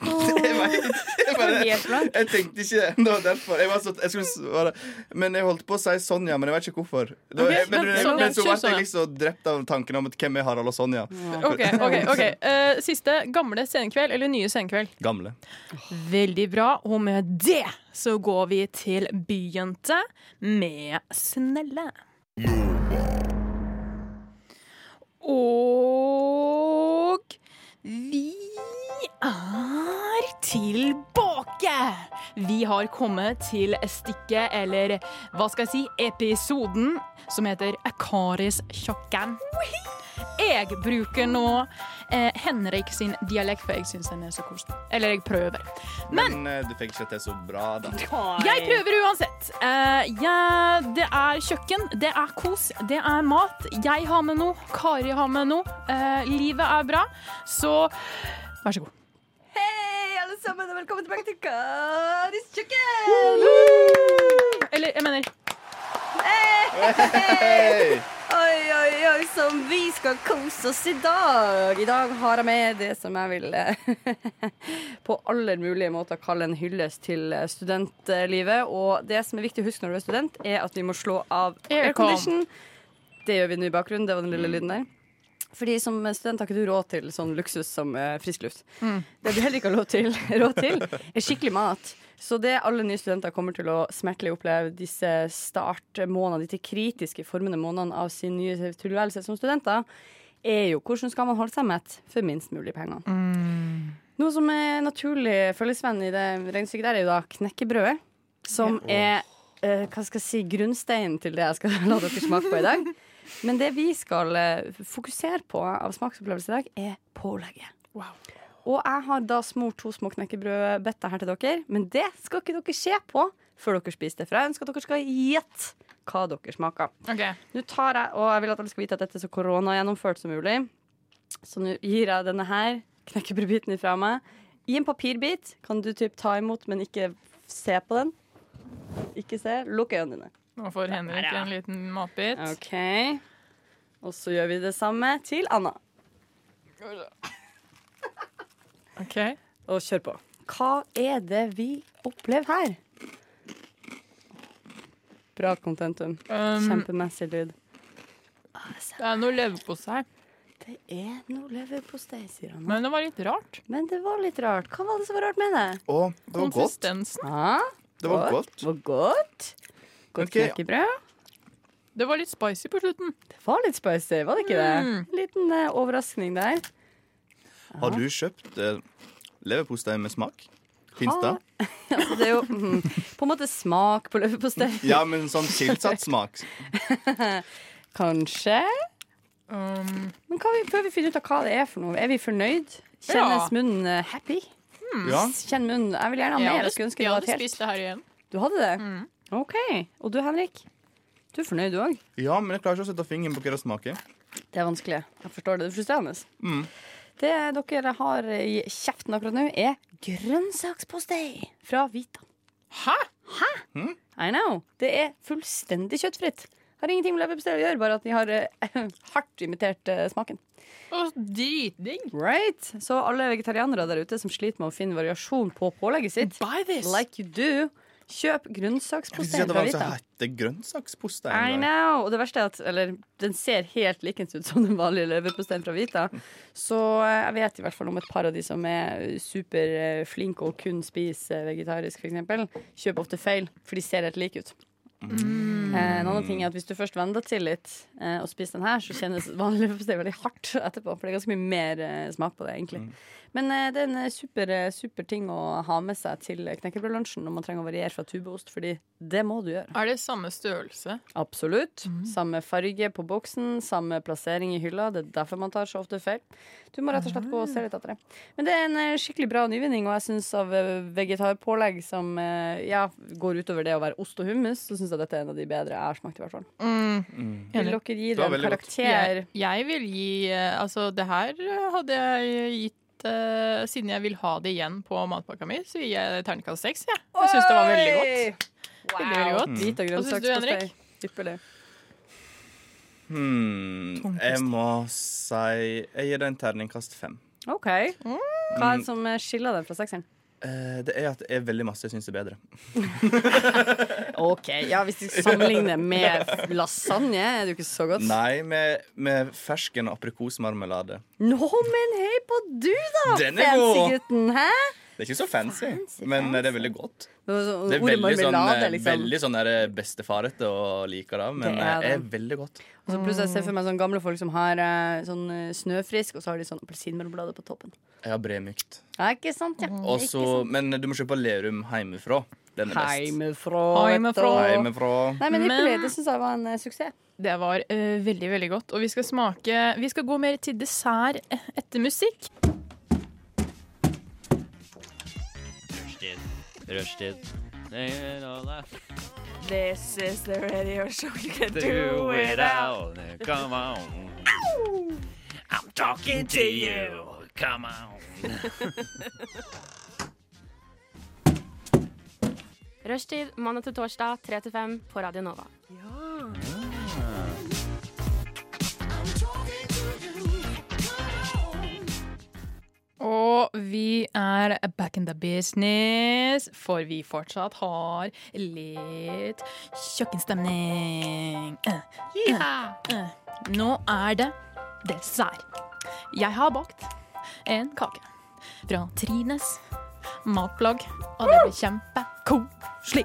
Jeg vet, jeg bare- Jeg tenkte ikke Det var derfor. Jeg, var så, jeg skulle svare Men jeg holdt på å si Sonja, men jeg vet ikke hvorfor. Det var,
okay,
men,
men
men,
Sonja,
så ble jeg liksom drept av tanken om hvem er Harald og Sonja.
Ok, ok, ok Uh, Siste. Gamle scenekveld eller nye scenekveld?
Gamle.
Veldig bra. Og med det så går vi til Byjente med Snelle. Og tilbake! Vi har kommet til stikket, eller hva skal jeg si, episoden som heter Karis kjøkken. Jeg bruker nå eh, Henrik sin dialekt, for jeg syns den er så koselig. Eller jeg prøver. Men
Men eh, du fikk ikke til så bra, da.
jeg prøver uansett. Eh, ja, det er kjøkken, det er kos, det er mat. Jeg har med noe, Kari har med noe. Eh, livet er bra, så vær så god.
Hei, alle sammen, og velkommen tilbake til Karis kjøkken!
Eller, jeg mener
Hei!
Oi, oi, oi, som vi skal kose oss i dag. I dag har jeg med det som jeg vil eh, på aller mulige måter kalle en hyllest til eh, studentlivet. Og det som er viktig å huske når du er student, er at vi må slå av aircondition. Det gjør vi nå i bakgrunnen. Det var den lille lyden der. Fordi som student har ikke du råd til sånn luksus som uh, frisk luft. Det du heller ikke har til, råd til, er skikkelig mat. Så det alle nye studenter kommer til å smertelig oppleve disse startmånedene, disse kritiske formende månedene av sin nye tilværelse som studenter, er jo hvordan skal man holde seg mett for minst mulig penger. Noe som er naturlig følgesvenn i det regnestykket der, er jo da knekkebrødet. Som er uh, hva skal jeg si, grunnsteinen til det jeg skal la dere smake på i dag. Men det vi skal eh, fokusere på av smaksopplevelse i dag, er pålegget. Og jeg har da smurt to små knekkebrødbøtter her til dere, men det skal ikke dere se på før dere spiser det. For jeg ønsker at dere skal gjette hva dere smaker.
Okay.
Nå tar jeg, og jeg vil at dere skal vite at dette er så koronagjennomført som mulig. Så nå gir jeg denne her knekkebrødbiten ifra meg. I en papirbit kan du typ ta imot, men ikke se på den. Ikke se. Lukk øynene dine.
Nå får Henrik en liten matbit.
OK. Og så gjør vi det samme til Anna.
OK.
Og kjør på. Hva er det vi opplever her? Bra contentum.
Um,
Kjempemessig lyd.
det er noe leverpostei,
Det er noe leverpostei, sier han.
men det var litt rart.
Men det var litt rart. Hva var det som var rart med det?
Å, det var godt.
Konsistensen.
Ah,
Det var godt.
Det var godt. Godt
okay.
knekkebrød.
Det var litt spicy på slutten.
Det var litt spicy, var det ikke det?
Mm.
En liten uh, overraskning der.
Har du kjøpt uh, leverpostei med smak? Fins det?
Altså, det er jo mm, på en måte smak på leverpostei.
Ja, men sånn tilsatt smak.
Kanskje.
Um,
Men hva vi, før vi finner ut av hva det er for noe, er vi fornøyd? Kjennes
Ja.
munnen eh, happy?
Ja.
Kjenn munnen. Jeg vil gjerne ha
jeg
mer.
hadde,
Jeg skulle ønske
jeg
det var
hadde spist det her igjen.
Du hadde det?
Mm.
OK. Og du, Henrik? Du er fornøyd, du òg?
ja, men jeg klarer ikke å sette fingeren på hva det smaker.
Det er vanskelig. Jeg forstår det. Det er frustrerende.
Mm.
Det dere har i kjeften akkurat nå, er grønnsakspostei fra Vita.
Hæ?
I know. Det er fullstendig kjøttfritt. Har ingenting med leverpostei å gjøre, bare at de har eh, hardt imitert eh, smaken.
Og dritdigg.
Right. Så alle vegetarianere der ute som sliter med å finne variasjon på pålegget sitt,
Buy this.
like you do, kjøp
Jeg visste
grønnsakspostei
at det var
Vita.
hette grønnsakspostei.
I know. Og det verste er at eller, den ser helt likens ut som den vanlige leverposteien fra Vita. Så eh, jeg vet i hvert fall om et par av de som er superflinke og kun spiser vegetarisk, f.eks. Kjøper ofte feil, for de ser helt like ut. Eh, en annen ting er at Hvis du først venner deg til litt eh, og spiser den her, så kjennes vanlig leverpostei veldig hardt etterpå. For det er ganske mye mer eh, smak på det, egentlig. Men eh, det er en eh, super, eh, super ting å ha med seg til knekkebrødlunsjen når man trenger å variere fra tubeost, fordi det må du gjøre.
Er det samme størrelse?
Absolutt. Samme farge på boksen, samme plassering i hylla. Det er derfor man tar så ofte feil. Du må rett og slett gå og se litt etter det. Men det er en skikkelig bra nyvinning, og jeg syns av vegetarpålegg som ja, går utover det å være ost og hummus, så syns jeg dette er en av de bedre jeg har smakt, i hvert fall. Vil dere gi
Det
det en karakter?
Jeg, jeg vil gi Altså, det her hadde jeg gitt eh, Siden jeg vil ha det igjen på matpakka mi, så gir jeg terningkast seks. Jeg, jeg syns det var veldig godt. Veldig, veldig godt.
Hvit og
Hva syns du, Henrik?
Ypperlig.
Hmm, jeg må si Jeg gir det en terningkast fem.
OK. Hva er det som eh, skiller den fra sekseren?
Eh, det er at det er veldig masse jeg syns er bedre.
OK, ja, hvis du sammenligner med lasagne, er det jo ikke så godt.
Nei, med, med fersken aprikosmarmelade.
Nå, men hei på du, da!
Den er god!
Fancy-gutten, hæ?
Det er ikke så fancy,
Fancy,
men
fancy.
det er veldig godt.
Det
er veldig sånn, eh,
liksom.
veldig sånn der bestefarete og liker det, men
Det er det.
er veldig godt.
Og så plutselig ser jeg for meg sånne gamle folk som har eh, sånn eh, snøfrisk, og så har de sånn appelsinmarmelade på toppen.
Har bremykt.
Ja, ikke sant, ja. Også,
men du må kjøpe Lerum hjemmefra. Den er best.
Heimefra.
Heimefra.
vet Nei, men det syns jeg var en eh, suksess.
Det var eh, veldig, veldig godt. Og vi skal smake Vi skal gå mer til dessert eh, etter musikk.
Rushtid. Rushtid.
This is the radio show you can
Do it out. Come on. I'm talking to you. Come on.
Rushtid mandag til torsdag 3 til 5 på Radio Nova.
Og vi er back in the business, for vi fortsatt har litt kjøkkenstemning. Eh, eh, eh. Nå er det dessert. Jeg har bakt en kake fra Trines matblogg, og det blir kjempekoselig.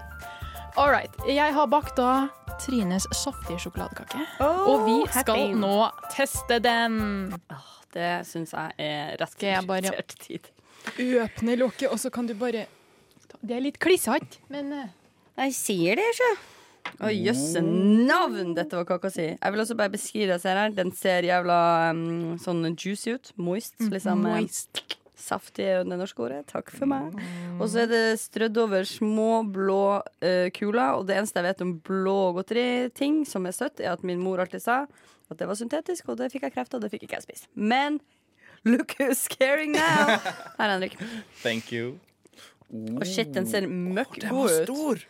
All right. Jeg har bakt da Trines softige sjokoladekake, og vi skal
happy.
nå teste den.
Det syns jeg er rett
bare-
komplisert tid.
Åpne lokket, og så kan du bare Det er litt klissete, men eh,
Jeg sier det, sjø. Å, jøsse navn, dette var kaka si. Jeg vil også bare beskrive det jeg ser her. Den ser jævla um, sånn juicy ut. Moist. Liksom. eh, Saftig er jo det norske ordet. Takk for meg. Og så er det strødd over små blå uh, kuler. Og det eneste jeg vet om blå godteriting som er søtt, er at min mor alltid sa at det var syntetisk, og det fikk jeg kreft av, og det fikk ikke jeg spise. Men look who's scaring now! Her, Henrik.
Thank you.
Og shit, den ser møkk
Den
god
var
ut.
stor!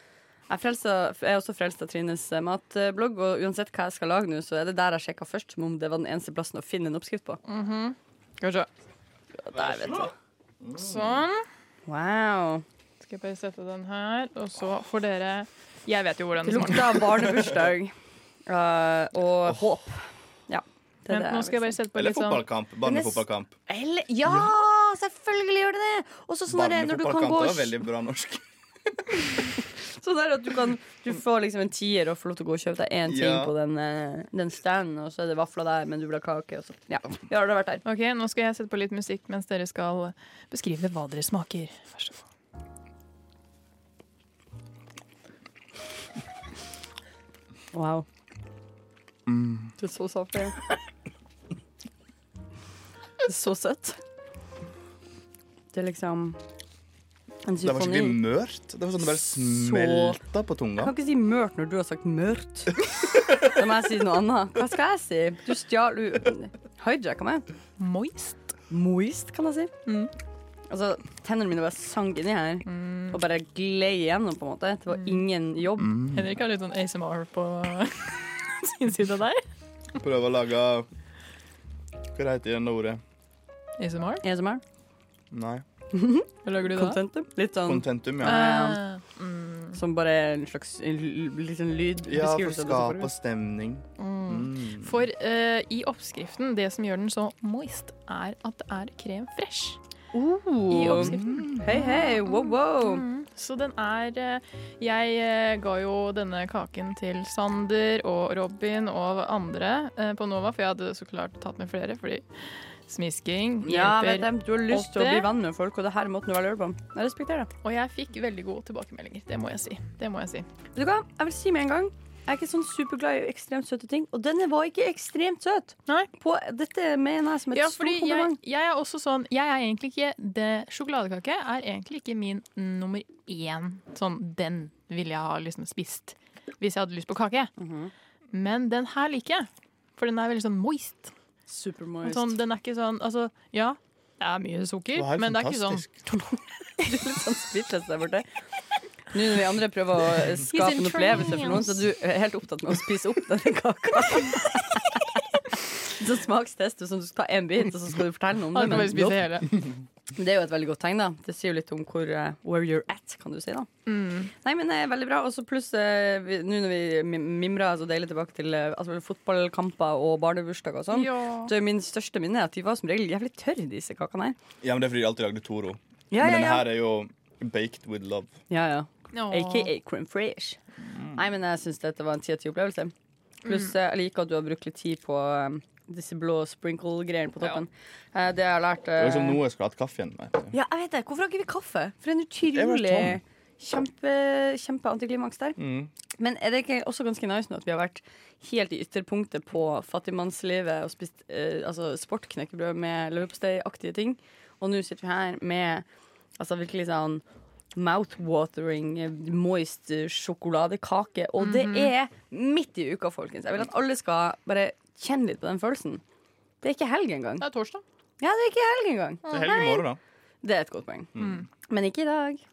Jeg, frelser, jeg er også frelst av Trines eh, matblogg, og uansett hva jeg skal lage nå, så er det der jeg sjekka først, som om det var den eneste plassen å finne en oppskrift på.
Mm vi se.
Der, vet du.
Sånn.
Wow.
Skal jeg bare sette den her, og så får dere Jeg vet jo hvordan
Det
det
lukter barnebursdag uh, og håp. Ja. Det
Men
det
nå skal jeg bare sette på
Eller
litt sånn
fotballkamp. Barnefotballkamp.
Eller, ja, selvfølgelig gjør det det! Og så sånn når du kan gå
Barnefotballkamp er veldig bra norsk.
Sånn der at du kan Du får liksom en tier og får lov til å gå og kjøpe deg én ting
Ja.
på den, eh, den standen, og så er det vafler der, men du vil ha kake. Og så. Ja, ja, har det vært der.
OK, nå skal jeg sette på litt musikk mens dere skal beskrive hva dere smaker. Vær så god.
Wow. Det er så saftig. Det er så søtt. Det er liksom
Det var skikkelig mørt. Det var sånn det bare smelta på tunga.
Jeg kan ikke si mørt når du har sagt mørt. Da må jeg si noe annet. Hva skal jeg si? Du stjal Du hijacka meg.
Moist.
Moist, kan jeg si.
Mm.
Altså, Tennene mine bare sank inni her og bare gled igjennom. på en måte Det var ingen jobb.
Henrik har litt sånn ASMR på sin side der.
Prøve å lage Hva heter det ordet?
ASMR?
ASMR.
Nei.
Hva lager du da?
Contentum. Litt sånn
Contentum, ja.
Eh, mm,
som bare en slags liten lyd. sånn
Ja, for
som
skape stemning.
mm.
Mm.
For uh, i oppskriften, det som gjør den så moist, er at det er krem fresh i
Oh.
oppskriften.
Hei, hei, wow, wow.
Mm. Så den er eh, Jeg eh, ga jo denne kaken til Sander og Robin og andre på Nova, for jeg hadde så klart tatt med flere, fordi smisking
Ja, vet
hjelper.
jeg, du har lyst til å bli venn med folk, og det her er måten du velger å på. Jeg respekterer det.
Og jeg fikk veldig gode tilbakemeldinger. Det må jeg si. Det må jeg si.
Vet du hva? Jeg vil si med en gang jeg er ikke sånn superglad i ekstremt søte ting, og denne var ikke ekstremt søt.
Nei.
På, dette mener jeg som et
Ja,
stort
kompliment. jeg, jeg er også sånn Jeg er egentlig ikke det, Sjokoladekake er egentlig ikke min nummer én. Sånn, den ville jeg ha liksom spist hvis jeg hadde lyst på kake.
Mhm.
Men den her liker jeg. For den er veldig sånn moist.
Supermoist.
Sånn, den er ikke sånn Altså, ja, det er mye sukker,
Det helt
men det er ikke sånn
fantastisk.
litt sånn speechless der borte. Nå når vi andre prøver å skape en opplevelse for noen, så er helt opptatt med å spise opp denne kaka. Så smakstester du som du skal ta en bit, og så skal du fortelle noe om det. Men Det er jo et veldig godt tegn, da. Det sier jo litt om hvor, uh, where you're at, kan du si. da Nei, men det er veldig bra. Og så pluss uh, nå når vi mimrer så deilig tilbake til uh, altså, fotballkamper og barnebursdager og sånn,
Ja.
så er min største minne at de var som regel jævlig tørre, disse kakene her.
Ja, men Det er fordi de alltid lagde Toro.
Ja,
men
ja,
denne her er jo baked with love.
ja, ja.
Oh.
AKA crème fresh. Nei, men jeg syns dette var en ti av ti opplevelse. Pluss eh, jeg liker at du har brukt litt tid på um, disse blå sprinkle-greiene på toppen. Eh, det jeg har lært
Det er
som
liksom noe jeg skulle hatt kaffe igjen med.
Ja, jeg vet det. Hvorfor har ikke vi kaffe? For en utrolig kjempe, kjempe antiklimaks der.
Mm.
Men er det ikke også ganske nice nå at vi har vært helt i ytterpunktet på fattigmannslivet og spist eh, altså sportknekkebrød med leverposteiaktige ting, og nå sitter vi her med altså virkelig sånn mouth-watering, eh, moist eh, sjokoladekake. Og det er midt i uka, folkens. Jeg vil at alle skal bare kjenne litt på den følelsen. Det er ikke helg engang.
Det er torsdag.
Ja, det er ikke helg engang.
Det er helg i morgen, da.
Det er et godt poeng. Men ikke i dag.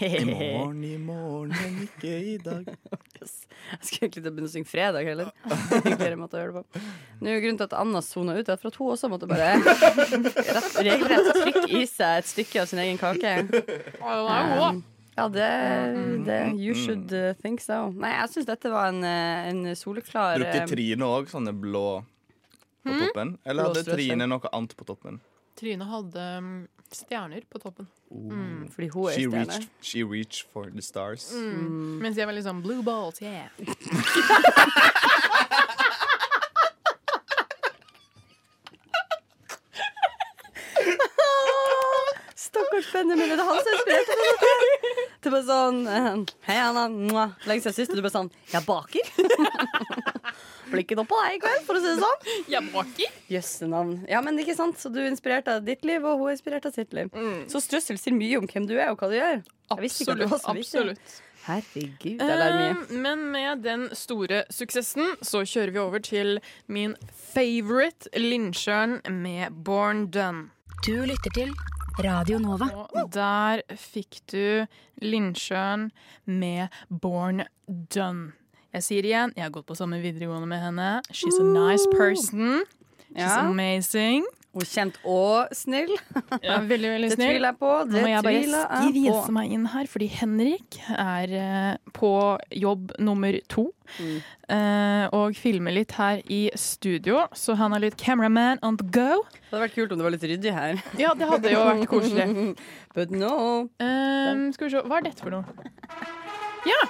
I morgen, i morgen, men ikke i dag.
Yes. Jeg skulle egentlig til å begynne å synge fredag heller. Hyggeligere måte å gjøre det på. Nå er Grunnen til at Anna sona ut, er for at hun også måtte bare rett, regelrett trykke i seg et stykke av sin egen kake. Um, ja, det, det You should uh, think so. Nei, jeg syns dette var en, uh, en soleklar
Brukte
uh,
Trine òg sånne blå på toppen? Eller hadde. Trine noe annet på toppen?
Trine hadde um, stjerner på toppen.
Fordi hun er
She
stjerne.
reached, she reached for the stars.
Mens jeg var liksom blue balls, yeah.
Stakkars Benjamin, det er han som inspirerte meg til dette. Det sånn eh, Hei, Anna. Lenge siden sist. Og du bare sånn Jeg baker. Blir ikke noe på deg i kveld, for å si det sånn.
Jeg baker.
Jøsse navn. Ja, men ikke sant? Så du er inspirert av ditt liv, og hun er inspirert av sitt liv. Så strøssel sier mye om hvem du er, og hva du gjør.
Absolutt. absolutt.
Herregud, det er mye.
Eh, men med den store suksessen så kjører vi over til min favorite Lindsjøen med Born Done.
Du lytter til Radio Nova.
Og der fikk du Lindsjøen med Born Done. Jeg sier igjen, jeg har gått på samme videregående med henne. She's a nice person. She's amazing.
Er kjent og snill.
Ja, veldig, veldig snill.
Det tviler jeg på.
Nå
Det
må jeg bare
på.
meg inn her, fordi Henrik er eh, på jobb nummer to.
Mm.
eh, og filmer litt her i studio, så han er litt cameraman on the go.
Det hadde vært kult om det var litt ryddig her.
Ja, det hadde jo vært koselig.
But no.
Um, skal vi se, hva er dette for noe? Ja!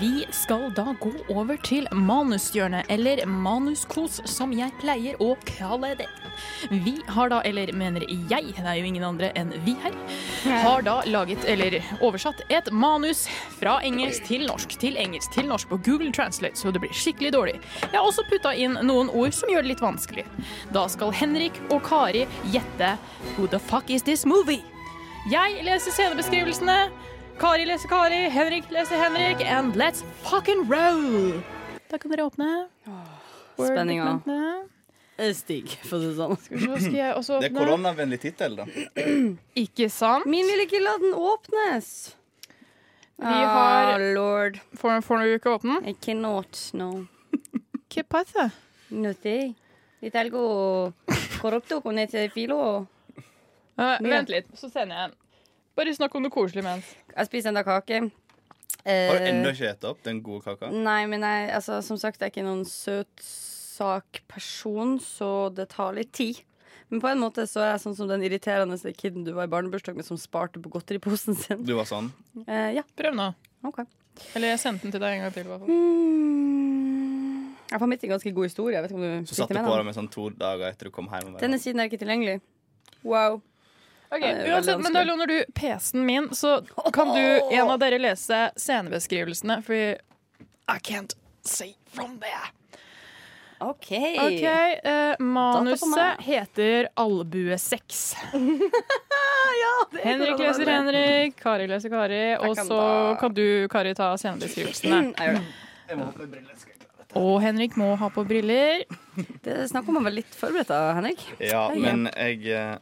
Vi skal da gå over til manushjørnet, eller manuskos, som jeg pleier å kalle det. Vi har da, eller mener jeg, det er jo ingen andre enn vi her, har da laget, eller oversatt, et manus fra engelsk til norsk til engelsk til norsk på Google Translate, så det blir skikkelig dårlig. Jeg har også putta inn noen ord som gjør det litt vanskelig. Da skal Henrik og Kari gjette Who the fuck is this movie? Jeg leser scenebeskrivelsene. Kari leser Kari, Henrik leser Henrik, and let's fucking roll! Da kan dere åpne.
Spenninga. Er Stig, for å si det sånn.
Skal vi skal jeg også
Det er koronavennlig tittel, da.
Ikke sant?
Min vil ikke la den åpnes.
Vi har-
Ah, lord.
Får, får du ikke åpne?
I cannot, no.
Hva passer?
Nothing. Ditt algo corrupto con ese filo.
Uh, vent litt, så sender jeg en. Bare snakk om noe koselig mens.
Jeg spiser enda kake.
Har du
Eh,
ennå ikke spist opp den gode kaka?
Nei, men jeg, altså, som sagt, jeg er ikke noen søtsakperson, så det tar litt tid. Men på en måte så er jeg sånn som den irriterende kiden du var i barnebursdag med, som sparte på godteriposen sin.
Du var sånn?
Eh, ja,
Prøv nå.
Okay.
Eller jeg sendte den til deg en gang til. i.
Mm. Jeg fant midt i en ganske god historie. Jeg vet ikke om du
Så satt du på
den
det med sånn to dager etter du kom hjem.
Denne siden er ikke tilgjengelig. Wow.
Ok,
veldig
uansett, men Da låner du PC-en min, så kan du, en av dere lese scenebeskrivelsene. Fordi I can't see from there.
OK.
okay eh, Manuset heter Albuesex.
ja,
Henrik leser. Henrik, Kari leser Kari, og så kan du, Kari, ta scenebeskrivelsene.
Jeg gjør det.
Og Henrik må ha på briller.
Det snakker man vel litt forberedt, av, Henrik.
Ja, men jeg eh,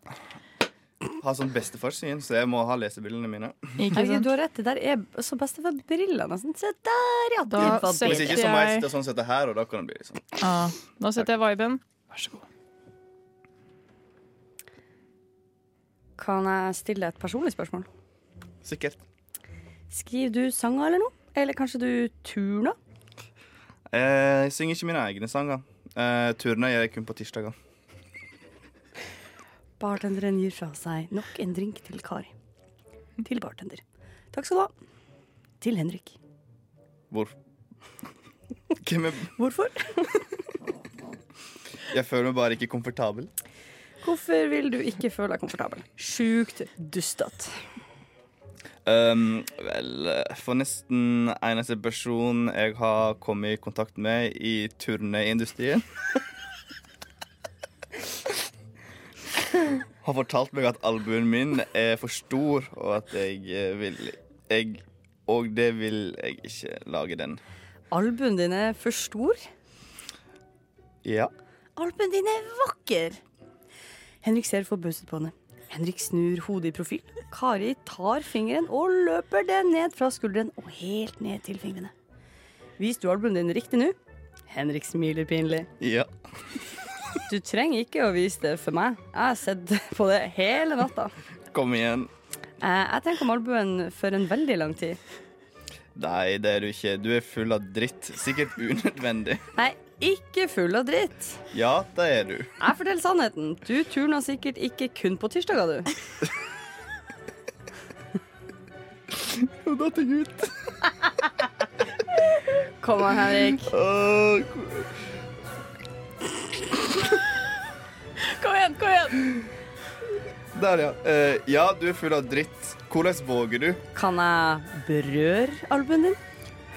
har sånn bestefarsyn, så jeg må ha lesebrillene mine.
Ikke
du har rett. Det der er så bestefarbriller, nesten. Se der, ja.
Da
Hvis ikke så må jeg sitte sånn sette her, og da kan det bli sånn.
Ja, nå setter jeg viben. Vær så god.
Kan jeg stille deg et personlig spørsmål?
Sikkert.
Skriver du sanger eller noe? Eller kanskje du turner?
Eh, Jeg synger ikke mine egne sanger. Eh, Turene gjør jeg kun på tirsdager.
Bartenderen gir fra seg nok en drink til Kari. Til bartender. Takk skal du ha. Til Henrik.
Hvor? Hvem er
Hvorfor?
Jeg føler meg bare ikke komfortabel.
Hvorfor vil du ikke føle deg komfortabel? Sjukt dustete.
Um, vel, for nesten eneste person jeg har kommet i kontakt med i turneindustrien Har fortalt meg at albuen min er for stor, og at jeg eh, vil jeg, Og det vil jeg ikke lage den.
Albuen din er for stor.
Ja.
Albuen din er vakker. Henrik ser forbauset på henne. Henrik snur hodet i profil. Kari tar fingeren og løper den ned fra skulderen og helt ned til fingrene. Vis du albuen din riktig nå? Henrik smiler pinlig.
Ja.
Du trenger ikke å vise det for meg. Jeg har sett på det hele natta.
Kom igjen.
Eh, Jeg tenker om albuen for en veldig lang tid.
Nei, det er du ikke. Du er full av dritt. Sikkert unødvendig.
Nei, ikke full av dritt.
Ja, det er du.
Jeg forteller sannheten. Du turner sikkert ikke kun på tirsdager, du.
Nå datt jeg ut.
Kom an, Henrik.
Åh,
igjen, kom igjen!
Der, ja. Uh, ja, du er full av dritt. Hvordan våger du?
Kan jeg berøre albuen din?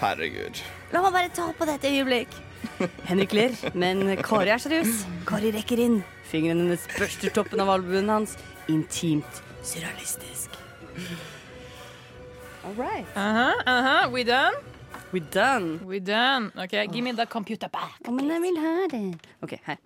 Herregud.
La meg bare ta på det et øyeblikk. Henrik ler, men Kari er seriøs. Kari rekker inn. Fingrene hennes børster toppen av albuen hans. Intimt surrealistisk. All right.
Aha, aha, we done?
We done.
We done. Ok, give me the computer back.
Oh, men jeg vil ha det. OK, her.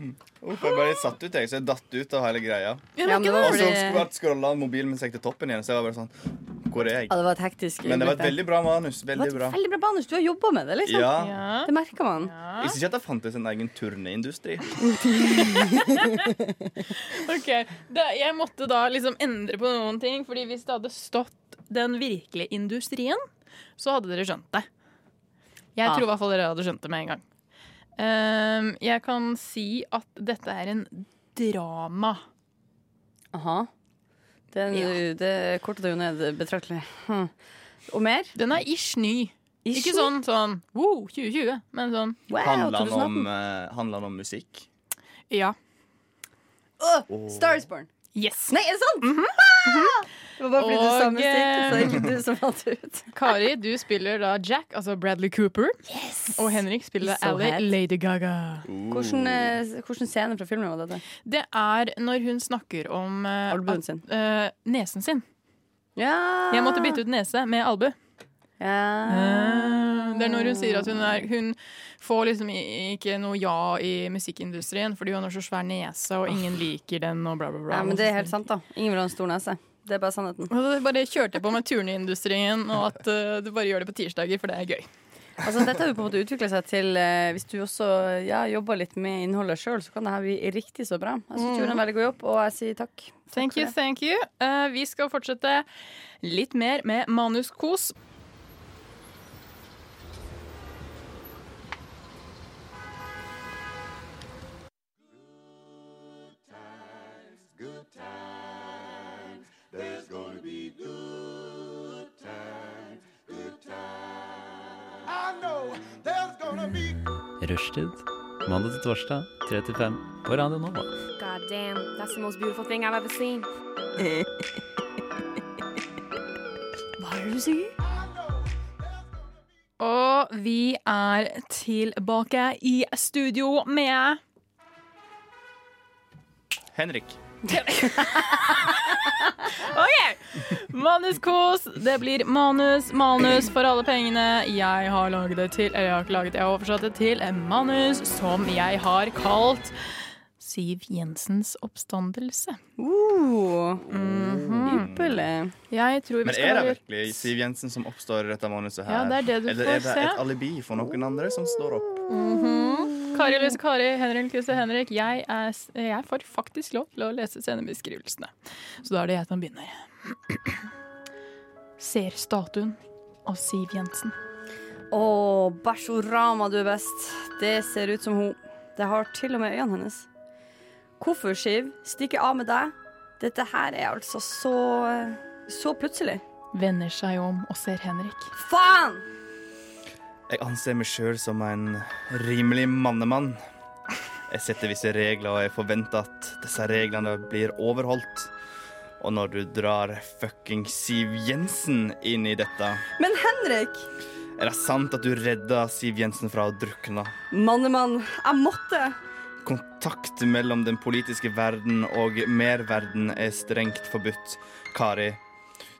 Uff, jeg bare satt ut, jeg, så jeg datt ut av hele greia.
Ja, men det var
Og så
fordi
scrolla mobilen min seg til toppen igjen, så jeg var bare sånn Hvor er jeg?
ja, det var et hektisk
Men det var et
øyeblikk
veldig bra manus.
Det
Veldig
var
bra.
et veldig bra manus. Du har jobba med det, liksom.
Ja.
Ja.
Det merker man.
Jeg visste ikke at det fantes en egen turneindustri.
Ok, da, Jeg måtte da liksom endre på noen ting, Fordi hvis det hadde stått den virkelige industrien, så hadde dere skjønt det. Jeg
Ja.
tror i hvert fall dere hadde skjønt det med en gang. Ehm, jeg kan si at dette er en drama.
Aha. Den, Det kortet jo ned betraktelig. Hm. Og mer?
Den er ish ny. Ikke sånn sånn wow, 2020, men sånn
Wow,
Handler den om, uh, om musikk?
ja.
Åh, Star is Born.
Yes.
Nei, er det sant? Ah! Det var bare fordi du sa musikk, så det er ikke du som fant ut.
Kari, du spiller da Jack, altså Bradley Cooper. Og Henrik spiller
So
Ally. Lady Gaga.
Hvordan, eh, hvordan scene fra filmen var dette?
Det er når hun snakker om uh,
Albuen sin.
Uh, nesen sin.
Ja.
Jeg måtte bytte ut nese med albue.
Ja.
Eh, Det er når hun sier at hun, er, hun får liksom ikke noe ja i musikkindustrien fordi hun har så svær nese, og ingen liker den, og bla, bla, bla.
ja, men det er helt sant, da. Ingen vil ha en stor nese. Det er bare sannheten.
Og så bare kjørte jeg på med turneindustrien, og at uh, du bare gjør det på tirsdager, for det er gøy.
Altså, dette har jo på en måte utvikla seg til eh, Hvis du også ja, jobber litt med innholdet sjøl, så kan det her bli riktig så bra. Jeg syns du gjorde en veldig god jobb, og jeg sier takk.
Thank you, thank you. Uh, vi skal fortsette litt mer med manuskos.
Rushtid. Mandag til torsdag, 3 til 5 på Radio Nova.
God damn, that's the most beautiful thing I've ever seen.
Hva er det du sier?
Og vi er tilbake i studio med
Henrik.
Manuskos. Det blir manus, manus for alle pengene. Jeg har laget det til Eller jeg har ikke laget det, jeg har oversatt det til en manus som jeg har kalt Siv Jensens oppstandelse.
Uh.
Jeg tror vi
Men er det virkelig Siv Jensen som oppstår i dette manuset her?
Ja, det er det du
Eller
får
er det
se.
et alibi for noen andre som står opp?
Mhm. Kari leser Kari, Henrik leser Henrik. Jeg, er, jeg får faktisk lov til å lese scenebeskrivelsene. Så da er det jeg som begynner. Ser statuen av Siv Jensen.
Å, Bæsjorama, du er best. Det ser ut som hun. Det har til og med øynene hennes. Hvorfor, Siv, stikke av med deg? Dette her er altså så så plutselig.
Vender seg om og ser Henrik.
Faen!
Jeg anser meg sjøl som en rimelig mannemann. Jeg setter visse regler, og jeg forventer at disse reglene blir overholdt. Og når du drar fucking Siv Jensen inn i dette,
Men Henrik!
er det sant at du redda Siv Jensen fra å drukne?
Mannemann, jeg måtte.
Kontakt mellom den politiske verden og merverden er strengt forbudt. Kari,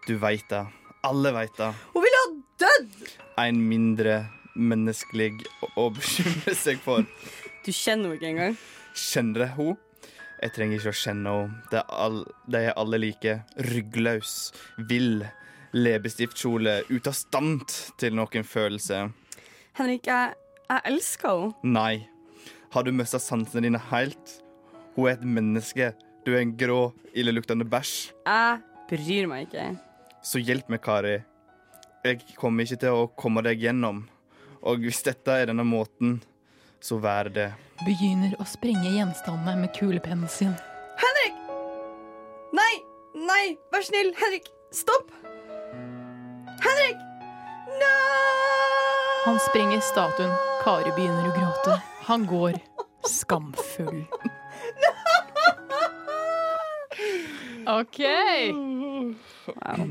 du veit det. Alle veit det.
Hun ville ha dødd!
En mindre menneskelig å- bekymre seg for.
Du kjenner henne ikke engang.
Kjenner jeg henne? Jeg trenger ikke å kjenne henne. Det all, de er alle like. Ryggløs, vill, leppestiftkjole, ute av stand til noen følelse.
Henrik, jeg, jeg elsker henne.
Nei. Har du mista sansene dine helt? Hun er et menneske. Du er en grå, illeluktende bæsj.
Jeg bryr meg ikke.
Så hjelp meg, Kari. Jeg kommer ikke til å komme deg gjennom. Og hvis dette er denne måten, så vær det.
Begynner å sprenge gjenstandene med kulepennen sin.
Henrik! Nei! Nei, vær snill. Henrik, stopp! Henrik! Nei!
Han sprenger statuen. Kari begynner å gråte. Han går skamfull. OK.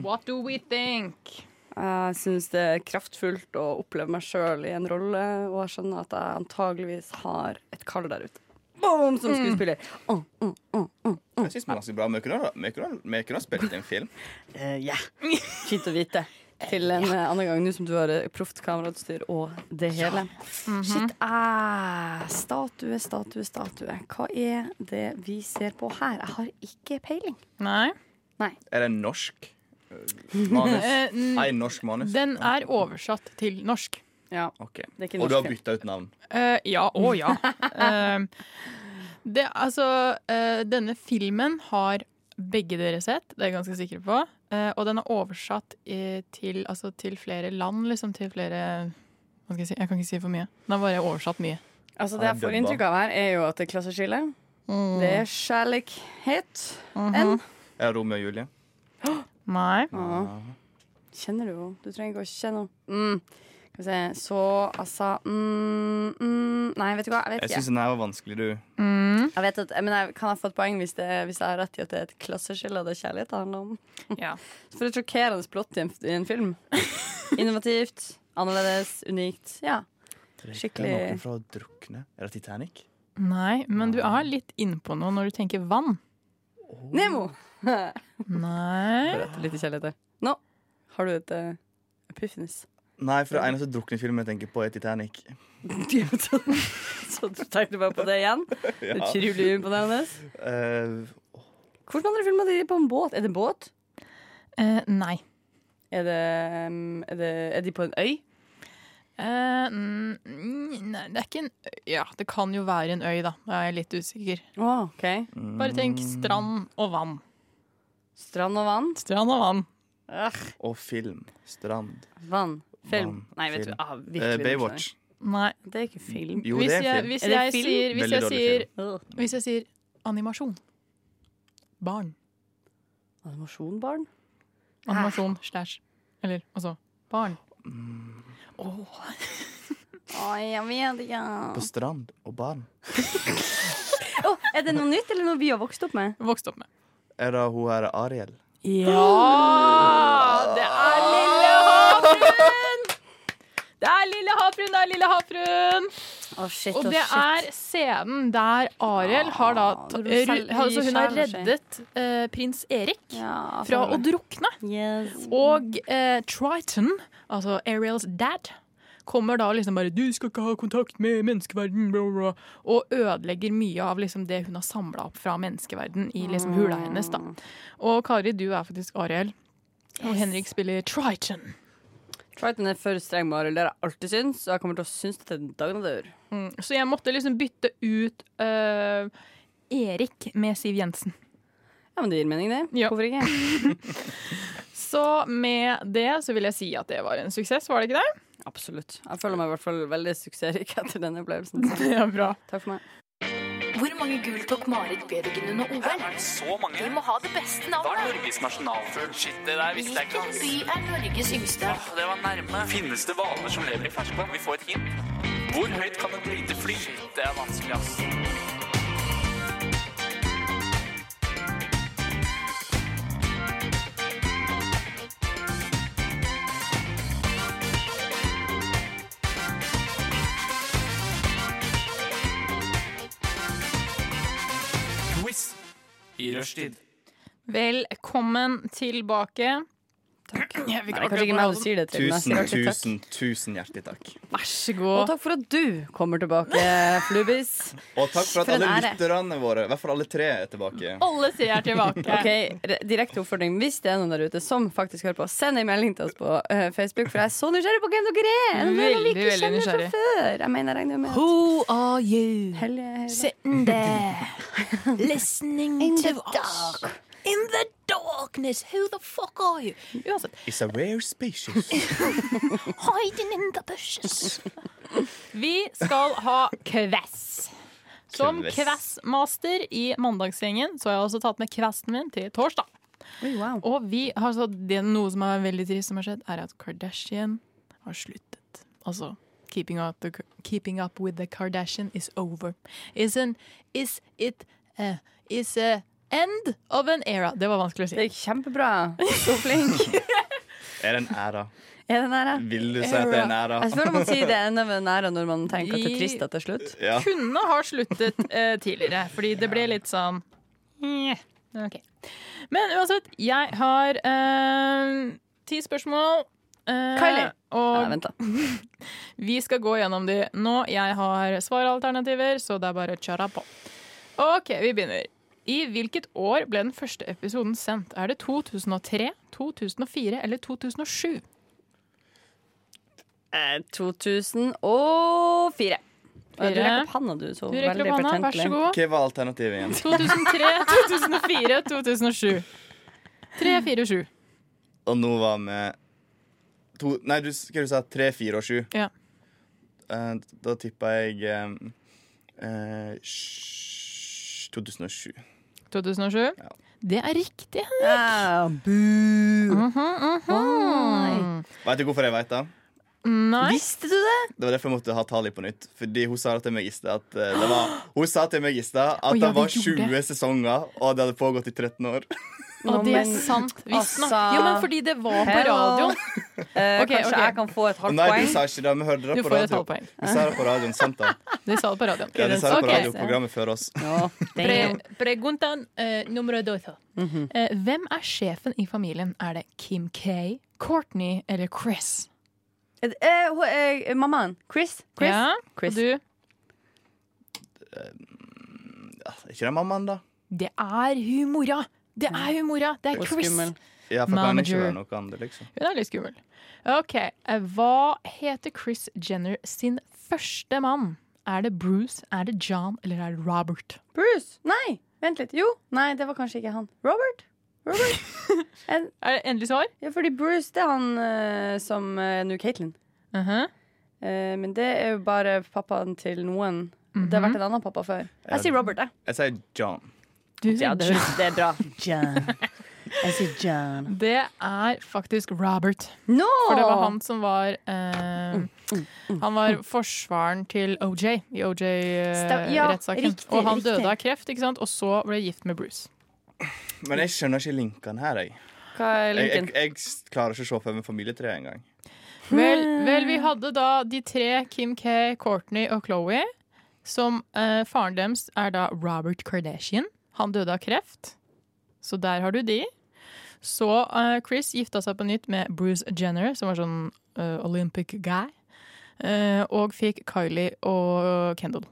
What do we think?
Jeg syns det er kraftfullt å oppleve meg sjøl i en rolle, og jeg skjønner at jeg antageligvis har et kall der ute. Boom, som skuespiller. Mm, mm, mm, mm, mm.
Jeg syns det er ganske bra. Vi kunne, ha spilt en film.
Eh, ja. Fint å vite. Til en eh, annen gang, nå som du har eh, proft kamerautstyr og det hele. Shit, Ah, statue, statue, statue. Hva er det vi ser på her? Jeg har ikke peiling.
Nei.
Er det norsk manus? Én norsk manus.
Den er oversatt til norsk.
Ja,
Okay.
det er ikke
Og du har
norsk.
bytta ut navn.
Uh, ja, å ja. Uh, det, altså, uh, denne filmen har begge dere sett, det er jeg ganske sikker på. Eh, og den er oversatt i, til, altså, til flere land, liksom til flere hva skal jeg, si? jeg kan ikke si for mye. Den har bare oversatt mye.
Altså, det jeg får inntrykk av her, er jo at det er klasseskille. Det er kjærlighet. En.
Er det Romeo og Julie?
Nei.
Ja. Kjenner du henne? Du trenger ikke å kjenne henne. Mm. Skal vi se. Så altså mm, mm, Nei, vet du hva? Jeg vet
Jeg syns den her var vanskelig, du.
Mm.
Jeg vet at, men jeg, kan jeg få et poeng hvis, det, hvis jeg har rett i at det er et klasseskille det kjærlighet handler om?
Ja.
For et sjokkerende plott i en, i en film. Innovativt, annerledes, unikt. Ja. Skikkelig-
Er det noen fra å drukne? Er det Titanic?
Nei, men du er litt innpå noe når du tenker vann.
Nemo!
Nei.
Rett litt kjærlighet. Nå har du et uh, epiphanies.
Nei, for det eneste druknefilmen jeg tenker på, er Titanic.
så, du tenkte bare på det igjen?
Ja.
Utrolig imponerende.
Eh,
Hvordan andre filmer de på en båt? Er det en båt?
Uh, nei.
Er, det, um, er, det, er de på en øy?
Eh, mm, nei, det er ikke en øy. Ja, det kan jo være en øy, da. Da er jeg litt usikker.
Oh, okay.
Bare tenk strand og vann.
Strand og vann?
Strand og vann.
Ugh,
og film. Strand.
vann. Film.
Vann,
Nei, vet
film.
du. Ah, virkelig, uh,
Baywatch.
Nei.
Det er ikke film.
Jo,
hvis
det er
jeg, hvis
Er det
jeg
film?
sier, hvis jeg sier,
film.
hvis jeg sier animasjon Barn.
Animasjonbarn?
Animasjon slash Eller altså barn.
Oi, jeg vet ikke.
På strand og barn.
oh, er det noe nytt, eller noe vi har vokst opp med?
Vokst opp med.
Er det hun her Ariel?
Ja! Det er Lille Havfruen! Det er Lille Havfruen, det er Lille Havfruen!
Å, shit,
Og det
shit.
er scenen der Ariel har da ru- altså Hun har reddet uh, prins Erik
ja,
fra å drukne.
Yes.
Og uh, Triton, altså Ariels dad, kommer da liksom bare 'Du skal ikke ha kontakt med menneskeverden', bla, bla, og ødelegger mye av liksom det hun har samla opp fra menneskeverden i liksom hula hennes. da. Og Kari, du er faktisk Ariel. Og Henrik spiller Triton.
Triton er for streng med Ariel, det har jeg alltid syntes, og jeg kommer til å synes det til dagen jeg dør.
Mm, så jeg måtte liksom bytte ut uh, Erik med Siv Jensen.
Ja, men det gir mening, det.
Ja.
Hvorfor ikke?
Så med det så vil jeg si at det var en suksess, var det ikke det?
Absolutt. Jeg føler meg i hvert fall veldig suksessrik etter den opplevelsen.
Ja, bra.
Takk for meg.
Hvor mange gull tok Marit Bjørgen under OL?
Så mange.
Vi må ha det beste
Hva er
navnet.
Norges nasjonalfugl? Shit, det der visste jeg ikke.
Hvilken by er Norges yngste?
Ah, det var nærme. Finnes det hvaler som lever i ferskvann? Vi får et hint. Hvor høyt kan et lite fly? Det er vanskelig, ass. Quiz i rushtid.
Velkommen tilbake. Takk. Jeg fikk
Nei,
akkurat
kanskje ikke meg du sier det til.
Tusen, tusen, tusen hjertelig takk.
Vær så god.
Og takk for at du kommer tilbake, Flubis.
Og takk for at
For en
alle
ære.
lytterne våre, i hvert fall alle tre, er tilbake.
Alle sier er tilbake.
Ok, re- Direkte oppfordring. Hvis det er noen der ute som faktisk hører på, send en melding til oss på eh, Facebook, for jeg er så nysgjerrig på hvem dere er. Det
Veldig,
ikke
veldig
kjenner fra
nysgjerrig.
før? Jeg mener, jeg regner jo med at
Who are you?
Helge Helge-
Sitting there, listening to us. In the darkness, who the fuck are you? Uansett,
It's a rare species.
hiding in the bushes.
Vi skal ha kvess Som kvessmaster i Mandagsgjengen så har jeg også tatt med quizen min til torsdag.
Oi, wow.
Og vi har så det, noe som er veldig trist som har skjedd, er at Kardashian har sluttet. Altså Keeping up, the, keeping up with the Kardashian is over. Isn't, is it uh, is a end of an era. Det var vanskelig å si.
Det gikk kjempebra. Så flink.
Er det en æra?
Er det en æra?
Vil du si at det er en æra?
Jeg føler man sier det enda en æra når man tenker at det er trist at det er slutt.
Ja.
Kunne ha sluttet uh, tidligere, fordi det ble litt sånn okay. Men uansett, jeg har uh, ti spørsmål. Uh,
Kylie.
Og
Nei, vent, da.
Vi skal gå gjennom de nå. Jeg har svaralternativer, så det er bare å kjøre på. OK, vi begynner. I hvilket år ble den første episoden sendt? Er det 2003, 2004 eller 2007?
Eh, 2004. Du rekker opp handa, du. Så
Du rekker
veldig
opp handa, vær så god.
Hva var alternativet igjen?
2003, 2004, 2007. 3, 4, 7.
Og nå var vi to, Nei, du, hva du sa Tre, fire og 7?
Ja.
Eh, da tippa jeg eh, eh, 2007.
2007.
Ja.
Det er riktig.
Ja, bu.
uh -huh.
Vet du hvorfor jeg vet det?
Nei.
Visste du det?
Det var derfor jeg måtte ha tallet på nytt. Fordi Hun sa til meg i stad at, eh, det var, hun sa til meg i stad at
oh, ja,
det var
vi gjorde
20 sesonger, og det hadde pågått i 13 år.
Og det er sant. Visst
altså-
Jo, men fordi det var på radioen.
Eh,
okay,
kanskje
okay.
jeg kan få et halvt
Nei,
de
sa ikke det. Vi hørte det på
får
radio. Vi sa det på radioen, sant da?
De sa det på radioen.
Ja, de sa det på
okay.
radioprogrammet før oss.
Ja,
Pre preguntan eh, numero dos.
Mhm.
Eh, hvem er sjefen i familien? Er det Kim K, Courtney eller Chris?
Eh, eh, eh, mammaen. Chris? Chris?
Ja,
Chris.
Og du?
Er ikke det mammaen, da?
Det er hun mora. Det er hun mora. Det er Chris.
Ja, for kan ikke være noe andre, liksom.
Hun er litt skummel. OK. eh, Hva heter Chris Jenner sin første mann? Er det Bruce, er det John eller er det Robert?
Bruce? Nei, vent litt. Jo. Nei, det var kanskje ikke han. Robert? Robert? En,
Er det endelig svar?
ja, fordi Bruce, det er han uh, som uh, nå Caitlyn.
-huh.
uh, men det er jo bare pappaen til noen. Det har vært en annen pappa før. Jeg sier Robert, jeg.
Jeg sier John.
Du sier
Ja, det,
John.
høres- det er bra. John. Jeg sier John.
Det er faktisk Robert.
No!
For det var han som var eh, Han var forsvaren til OJ i OJ-rettssaken.
Ja,
og han
riktig.
døde av kreft, ikke sant? og så ble gift med Bruce.
Men jeg skjønner ikke linkene her, jeg.
Hva er
Jeg, jeg, jeg klarer ikke å se for meg familietreet engang.
Vel,
Hmm.
vel, vi hadde da de tre, Kim K, Courtney og Chloé. Som eh, faren deres er da Robert Kardashian. Han døde av kreft. Så der har du de. Så uh, Chris gifta seg på nytt med Bruce Jenner, som var sånn uh, Olympic guy. Uh, og fikk Kylie og Kendall.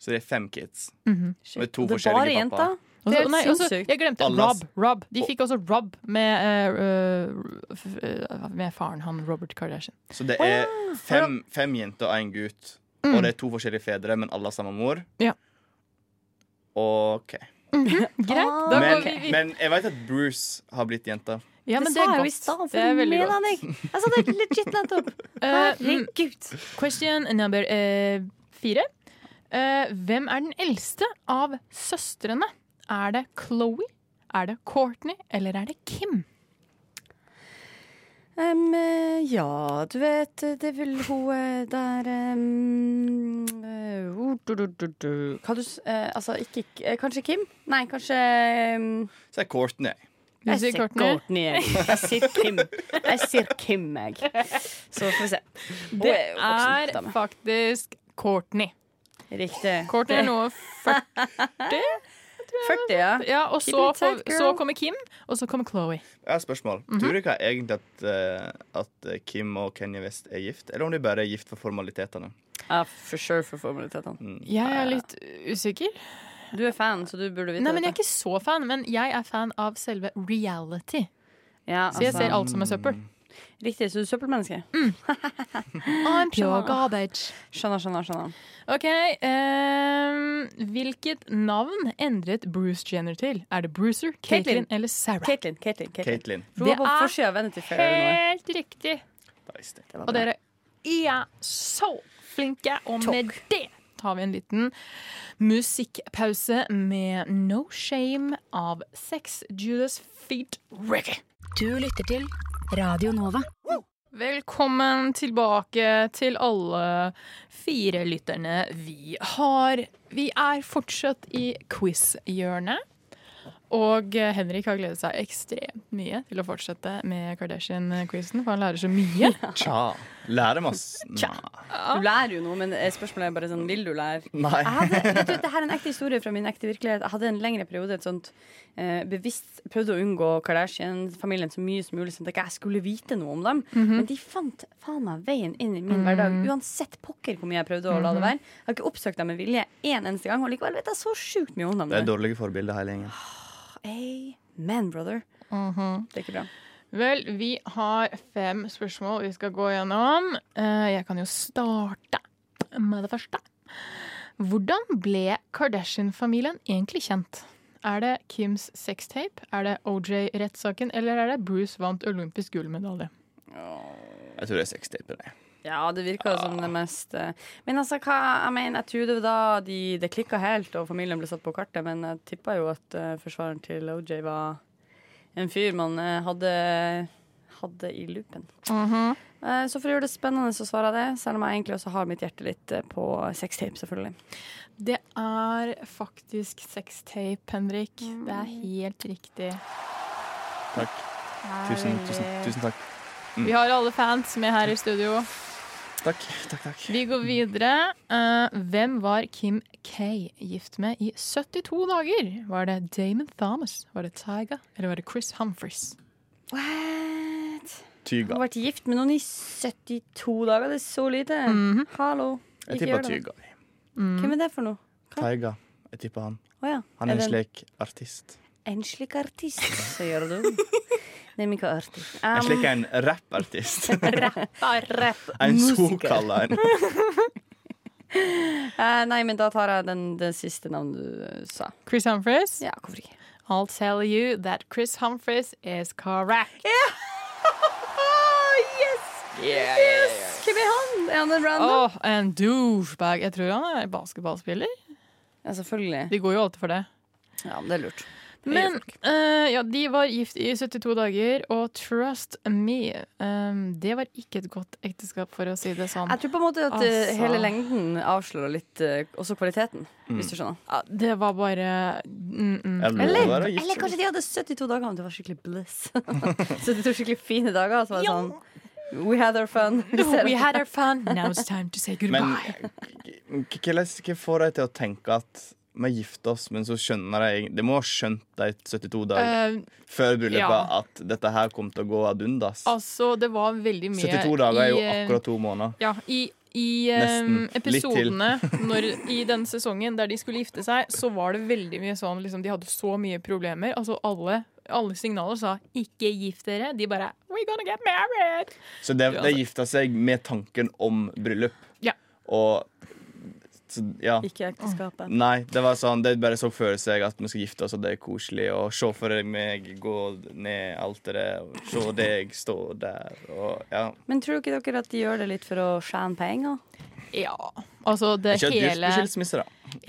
Så det er fem kids.
Mhm.
Med to
Det
forskjellige
jenter?
pappaer.
Det er
nei,
sinnssykt.
jeg glemte Rob. Rob. De fikk også Rob med, eh, med faren, han Robert Kardashian.
Så det er fem, fem jenter og én gutt.
Mm.
og det er to forskjellige fedre, men alle har samme mor.
Ja.
OK.
Greit, da
Men,
går vi videre.
men jeg vet at Bruce har blitt jenta.
Ja, men
Det
det
sa jeg jo i stad, for
Det er veldig
mener
godt.
jeg. Jeg sa det legit nettopp. Herregud.
Uh, question number uh, fire. Uh, hvem er den eldste av søstrene? Er det Chloé, er det Courtney eller er det Kim?
Eh, ja, du vet, det vil hun eh, der um, oh, du, du, du, du. Hva du eh, Altså, ikke uh, Kanskje Kim? Nei, kanskje um,
Så er Courtney.
Jeg
sier Courtney.
Courtney. jeg. Jeg sier Kim. Jeg sier Kim, jeg. Så får vi se.
Det
er
faktisk Courtney.
Riktig.
Courtney er nå 40,
40, ja.
ja, og så,
tight,
så kommer Kim, og så kommer Chloé.
Jeg har et spørsmål.
-hmm.
Tror dere egentlig at, uh, at eh, Kim og Kanye West er gift, eller om de bare er gift for formalitetene?
Ja, for sure for formalitetene.
Mm.
Jeg er litt usikker.
Du er fan, så du burde vite
Nei, men Jeg er ikke så fan, men jeg er fan av selve reality.
Ja,
Så jeg
altså,
ser alt som er søppel.
Riktig, så du er søppelmenneske?
I'm pure garbage.
Skjønner, skjønner. skjønner
OK. um, hvilket navn endret Bruce Jenner til? Er det Brucer, Caitlyn
Caitlyn.
eller Sarah?
Caitlyn. Caitlyn, Caitlyn.
Det er. Helt riktig. Og dere er så flinke. Og med det tar vi en liten musikkpause med No Shame av Sex Judas Feet Reggae.
Du lytter til Radio Nova.
Velkommen tilbake til alle fire lytterne vi har. Vi er fortsatt i quiz-hjørnet. Og eh, Henrik har gledet seg ekstremt mye til å fortsette med Kardashian-quizen, for han lærer så mye.
Tja. Lærer masse?
Tja. Du lærer jo noe, men spørsmålet er bare sånn Vil du lære?
Nei.
Jeg hadde, vet du, det her er en ekte historie fra min ekte virkelighet. Jeg hadde en lengre periode et sånt eh, bevisst prøvde å unngå Kardashian-familien så mye som mulig, sånn at jeg skulle vite noe om dem. Men de fant faen meg veien inn i min hverdag, uansett pokker hvor mye jeg prøvde å la det være. Jeg har ikke oppsøkt dem med vilje én eneste gang, og likevel vet jeg så sjukt mye om dem.
Det er dårlige forbilder, hele gjengen.
Amen, brother. Det er ikke bra.
Vel, vi har fem spørsmål vi skal gå gjennom. Eh, Jeg kan jo starte med det første. Hvordan ble Kardashian-familien egentlig kjent? Er det Kims sextape, er det OJ-rettssaken, eller er det Bruce vant olympisk gullmedalje?
Jeg tror det er sextaper.
Ja, det virka som det mest eh, Men altså, hva Jeg mener, jeg var da de, det klikka helt, og familien ble satt på kartet, men jeg tippa jo at eh, forsvareren til OJ var en fyr man eh, hadde, hadde i loopen. Eh, så for å gjøre det spennende, så svarer jeg det, selv om jeg egentlig også har mitt hjerte litt på sextape, selvfølgelig.
Det er faktisk sextape, Henrik. Det er helt riktig.
Takk. Tusen, tusen, tusen takk.
Vi har alle fans med her i studio.
Takk, takk, takk.
Vi går videre. Uh, hvem var Kim K gift med i 72 dager? Var det Damon Thomas, var det Tyga, eller var det Chris Humphries?
What? Hun
Tyga.
har vært gift med noen i 72 dager, det er så lite.
Mhm.
Hallo.
Jeg tipper Tyga. Mm.
Hvem er det for noe?
Tyga. Jeg tipper han.
Oh, ja.
Han er en slik artist.
En slik artist, sier du. Nei, er hva artist? Um,
En slik en rappartist.
Rapp.
En
musiker.
såkalla en.
uh, nei, men da tar jeg den, den siste navnet du eh, sa.
Chris Humphries?
Ja, hvorfor ikke?
I'll tell you that Chris Humphries is correct.
yes! Hvem er han? Er han en random?
Oh, en douchebag. Jeg tror han er basketballspiller.
Ja, selvfølgelig.
De går jo alltid for det.
Ja, men det er lurt.
Men uh, ja, de var gift i 72 dager, og trust me, um, det var ikke et godt ekteskap, for å si det sånn.
Jeg tror på en måte at eh,
Altså.
hele lengden avslører litt uh, også kvaliteten, hvis du skjønner.
Ja, det var bare mm, mm.
Eller, eller kanskje de hadde 72 dager, og det var skikkelig bliss. 72 skikkelig fine dager, så var det sånn We had our fun. No,
We had our fun, now it's time to say goodbye.
Men hvordan hva får deg til å tenke at vi gifter oss, men så skjønner jeg Det må ha skjønt de 72 dager
uh,
før bryllupet
ja.
at dette her kom til å gå ad undas.
altså, det var veldig mye
72 dager er jo
eh,
akkurat to måneder.
Ja, i, i
til.
episodene når, i den sesongen der de skulle gifte seg, så var det veldig mye sånn liksom, De hadde så mye problemer. Altså alle, alle signaler sa 'ikke gift dere'. De bare 'we're gonna get married'.
Så det, de gifta seg med tanken om bryllup.
Ja.
Og ja.
Ikke ekteskapet.
Nei, det var sånn, det bare så for seg at vi skal gifte oss, og det er koselig. Og se for meg gå ned alteret, og se deg stå der, og ja.
Men tror ikke dere at de gjør det litt for å tjene penger?
Ja. Altså, det
Ikke
hele
skilsmisse, da.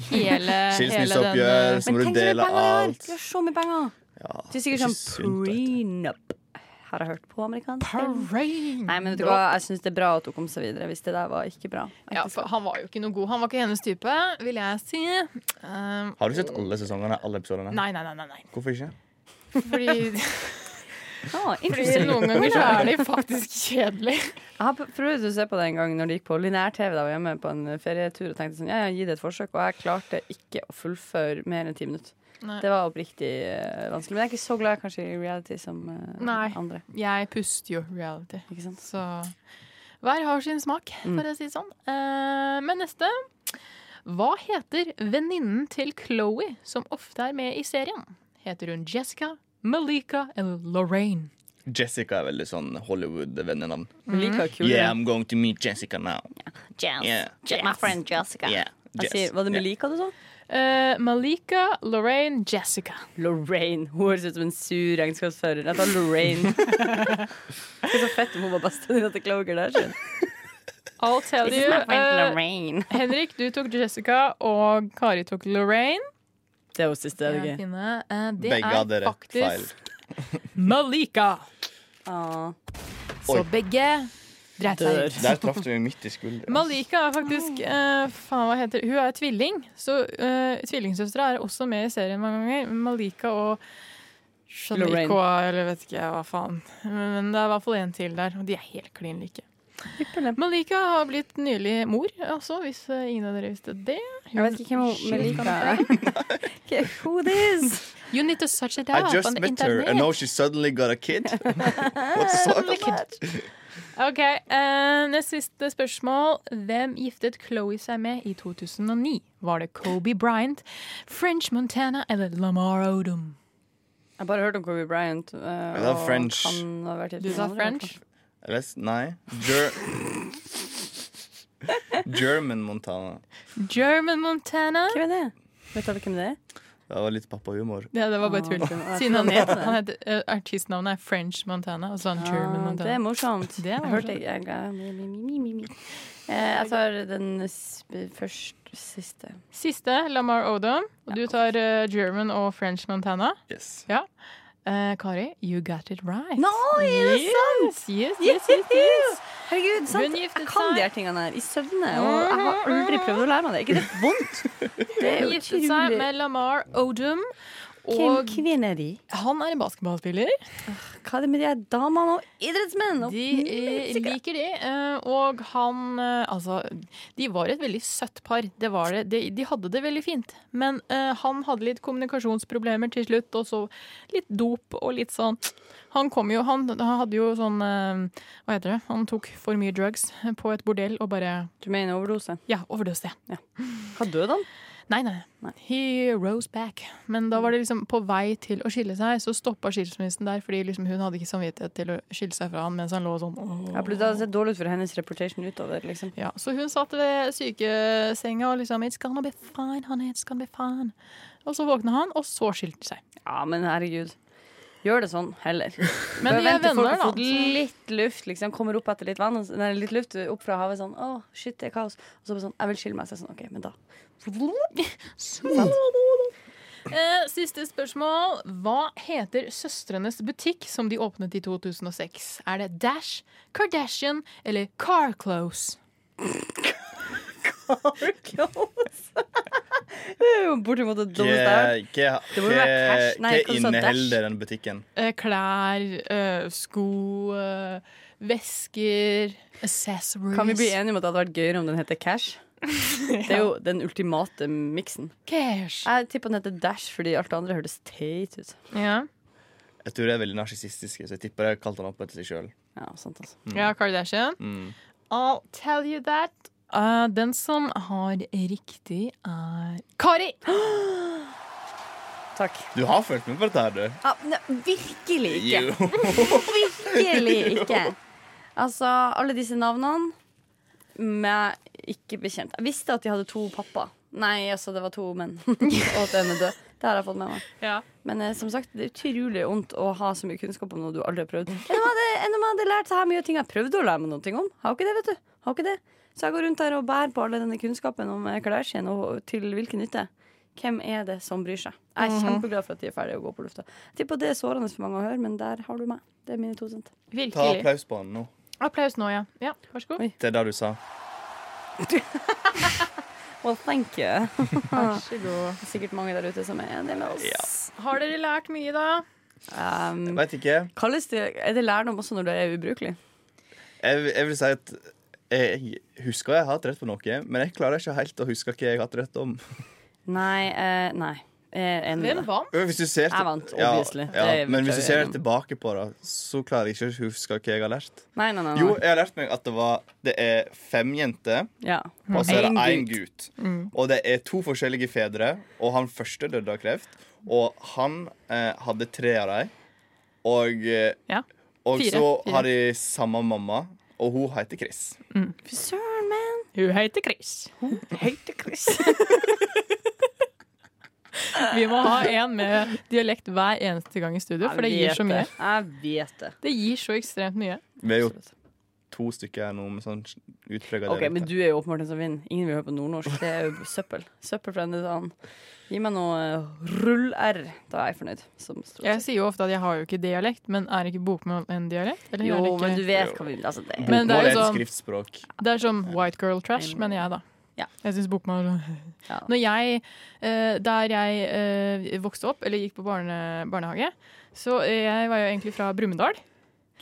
Hele,
Skilsmisseoppgjør, så må du
tenk så mye
dele
penger de har.
alt.
De så mye penger.
Ja,
Det er sikkert sånn prenup. Har jeg hørt på amerikansk?
Parade.
Nei, men vet du hva? Jeg syns det er bra at hun kom seg videre, hvis det der var ikke bra.
Ja, for han var jo ikke noe god. Han var ikke hennes type, vil jeg si. Um,
Har du sett alle sesongene? Alle episodene?
nei, nei, nei. nei, nei.
Hvorfor ikke?
Fordi,
Ah,
fordi noen ganger så er de faktisk kjedelige.
Jeg har prøvd å se på det en gang når det gikk på lineær-TV da jeg var hjemme på en ferietur og tenkte sånn, ja, ja, gi det et forsøk, og jeg klarte ikke å fullføre mer enn ti minutter.
Nei.
Det var oppriktig uh, vanskelig. Men jeg er ikke så glad kanskje i reality som uh,
Nei.
andre.
Jeg puster jo reality.
Ikke sant?
Så hver har sin smak, for å si det sånn. Uh, men neste Hva heter venninnen til Chloé, som ofte er med i serien? Heter hun Jessica, Malika eller Lorraine?
Jessica er veldig sånn Hollywood-vennenavn.
Malika like kul.
Yeah, I'm going to meet Jessica now.
Jess.
Yeah.
My friend Jessica.
Yeah.
Jess. sier, var det Melika du sa?
Eh, Malika, Lorraine, Jessica.
Lorraine. Hun høres ut som en sur regnskapsfører. Jeg tar Lorraine. Det er så fett om hun var bestevenninna til der. Skjøn.
I'll tell
This
you. eh, Henrik, du tok Jessica, og Kari tok Lorraine.
Det er hun siste. Det
er, eh, det
Begge
er
dere rett feil.
faktisk Malika.
Ah.
Så begge dreit seg ut.
Der traff du meg midt i skulderen.
Malika er faktisk uh, faen, hva heter? Hun er tvilling. Så uh, tvillingsøstera er også med i serien mange ganger. Malika og
Lorraine.
Eller vet ikke jeg hva faen. Men det er i hvert fall en til der, og de er helt klin like. Malika har blitt nylig mor, altså, hvis eh, ingen av dere visste det.
Jeg vet ikke hvem Malika er. Who this?
You need to search it
I
up
just
on the
met her,
internet.
and now she suddenly got a kid. What's up?
Ok, Uh, Nest siste spørsmål. Hvem giftet Chloé seg med i 2009? Var det Kobe Bryant, French Montana eller Lamar Odom?
Jeg har bare hørt om Kobe Bryant. Uh,
Jeg sa French.
Han har vært
Du sa French?
Eller, nei. Ger German Montana.
German Montana?
Hvem er det? Vet du hvem det er?
Det var litt pappahumor.
Ja, det var bare tull.
Ah,
Siden han het,
han
het heter, eh, Artistnavnet er French Montana, og så er han German
Ah,
Montana.
det er morsomt.
Det er
Jeg hørte
morsomt.
jeg, jeg. Eh, jeg tar den første siste.
Siste, Lamar Odom. Og du tar eh, German og French Montana.
Yes.
Ja. Eh, Kari, you got it right.
Nå, er det sant?
Yes, yes, yes, yes.
Herregud, sant? Jeg kan de her tingene her i søvne, og jeg har aldri prøvd å lære meg det. Er ikke det vondt? Det er
jo
jo
giftet seg med Lamar Odom.
Hvem,
Og
hvem er de?
han er en basketballspiller.
Hva er det med de damene og idrettsmenn? Og
De eh, liker de. eh, Og han eh, Altså, de var et veldig søtt par. Det var det. De, de hadde det veldig fint. Men uh, han hadde litt kommunikasjonsproblemer til slutt, og så litt dop og litt sånn Han kom jo Han, han hadde jo sånn uh, Hva heter det? Han tok for mye drugs på et bordell og bare
Du mener overdose?
Ja, overdose.
Hva døde han?
Nei, nei. He rose back. Men da var det liksom på vei til å skille seg, så stoppa skilsmissen der, fordi liksom hun hadde ikke samvittighet til å skille seg fra han mens han lå sånn. åh.
Ja, for Det hadde sett dårlig ut for hennes reputation utover. liksom
Ja, så hun satt ved sykesenga og liksom It's gonna be fine, honey, it's gonna be fine. Og så våkna han, og så skilte de seg.
Ja, men herregud. Gjør det sånn, heller.
Men de er venner, da.
litt luft, liksom. Kommer opp etter litt vann, nei, litt luft opp fra havet. Sånn, å, shit, det er kaos. Og så bare sånn, jeg vil skille meg. Så sånn, ok, men da
Eh, siste spørsmål. Hva heter søstrenes butikk som de åpnet i 2006? Er det Dash, Kardashian eller Car Close?
Det er jo bortimot det dumt.
Hva
Det må jo være cash. Nei, hva
hva
sa Dash?
inneholder den butikken?
Eh, klær, eh, sko, eh, vesker, accessories.
Kan vi bli enige om at det hadde vært gøyere om den heter Cash? Det er jo den ultimate miksen.
Cash.
Jeg tipper den heter Dash fordi alt det andre hørtes teit ut.
Ja.
Jeg tror det er veldig narsissistiske, så jeg tipper jeg kalte han opp etter seg sjøl.
Ja, sant altså.
ja, Kardashian.
Mm.
I'll tell you that. Uh, den som har riktig, er Kari!
Takk.
Du har fulgt med på dette her, du.
Ja, ne, virkelig ikke. Virkelig ikke. Altså, alle disse navnene med ikke bekjent. Jeg visste at de hadde to pappa. Nei, altså, det var to menn. og at en er død. Det har jeg fått med meg.
Ja.
Men eh, som sagt, det er utrolig vondt å ha så mye kunnskap om noe du aldri har prøvd. Enn om jeg hadde, enn om jeg hadde lært så her mye ting jeg prøvde å lære meg noe om. Har ikke det, vet du. Har ikke det. Så jeg går rundt her og bærer på all denne kunnskapen om klærskien, og til hvilken nytte. Hvem er det som bryr seg? Jeg er
Mhm.
kjempeglad for at de er ferdige å gå på lufta. Jeg tipper det er sårende for mange å høre, men der har du meg. Det er mine to cent.
Ta
Virkelig.
applaus på han nå.
Applaus nå, ja. ja. Vær så god.
Det er det du sa.
Well, thank you.
Vær så god.
Det er sikkert mange der ute som er enig med oss.
Ja.
Har dere lært mye, da?
Um,
Vet ikke.
det, er det lærdom også når du er ubrukelig?
Jeg, jeg vil si at jeg husker jeg har hatt rett på noe, men jeg klarer ikke helt å huske hva jeg har hatt rett om.
Nei. Eh, nei. Med
Hvem vant?
Hvis du ser
Jeg vant, obviously.
ja,
Det er
men hvis du ser tilbake på det, så klarer jeg ikke å huske hva jeg har lært.
Nei, nei, nei. nei.
Jo, jeg har lært meg at det var Det er fem jenter,
Ja.
og så er det
En
én
gutt.
Mm. Og det er to forskjellige fedre, og han første døde av kreft. Og han eh, hadde tre av dem. Og, eh,
Ja.
og så har de samme mamma, og hun heter Chris.
Fy søren, man.
Hun heter Chris. Hun heter Chris. Vi må ha en med dialekt hver eneste gang i studio, for det gir så mye.
Jeg vet det.
Det gir så ekstremt mye.
Vi er jo to stykker her nå med sånn utprega
Ok, Men du er jo åpenbart den som vinner. Ingen vil høre på nordnorsk. Det er jo søppel. Søppel fra denne dagen. Gi meg noe eh, rull-r. Da er jeg fornøyd. Som
Jeg sier jo ofte at jeg har jo ikke dialekt, men er ikke bokmål en dialekt? Eller
Jo,
ikke?
men du vet hva vi vil. Altså, det.
Men det er
Bokmål
jo
er et
sånn-
skriftspråk.
Det er som white girl trash, mener jeg, da.
Ja.
Jeg syns bokmål
Ja.
Når jeg, eh, Der jeg eh, vokste opp, eller gikk på barne, barnehage, så eh, jeg var jo egentlig fra Brumunddal.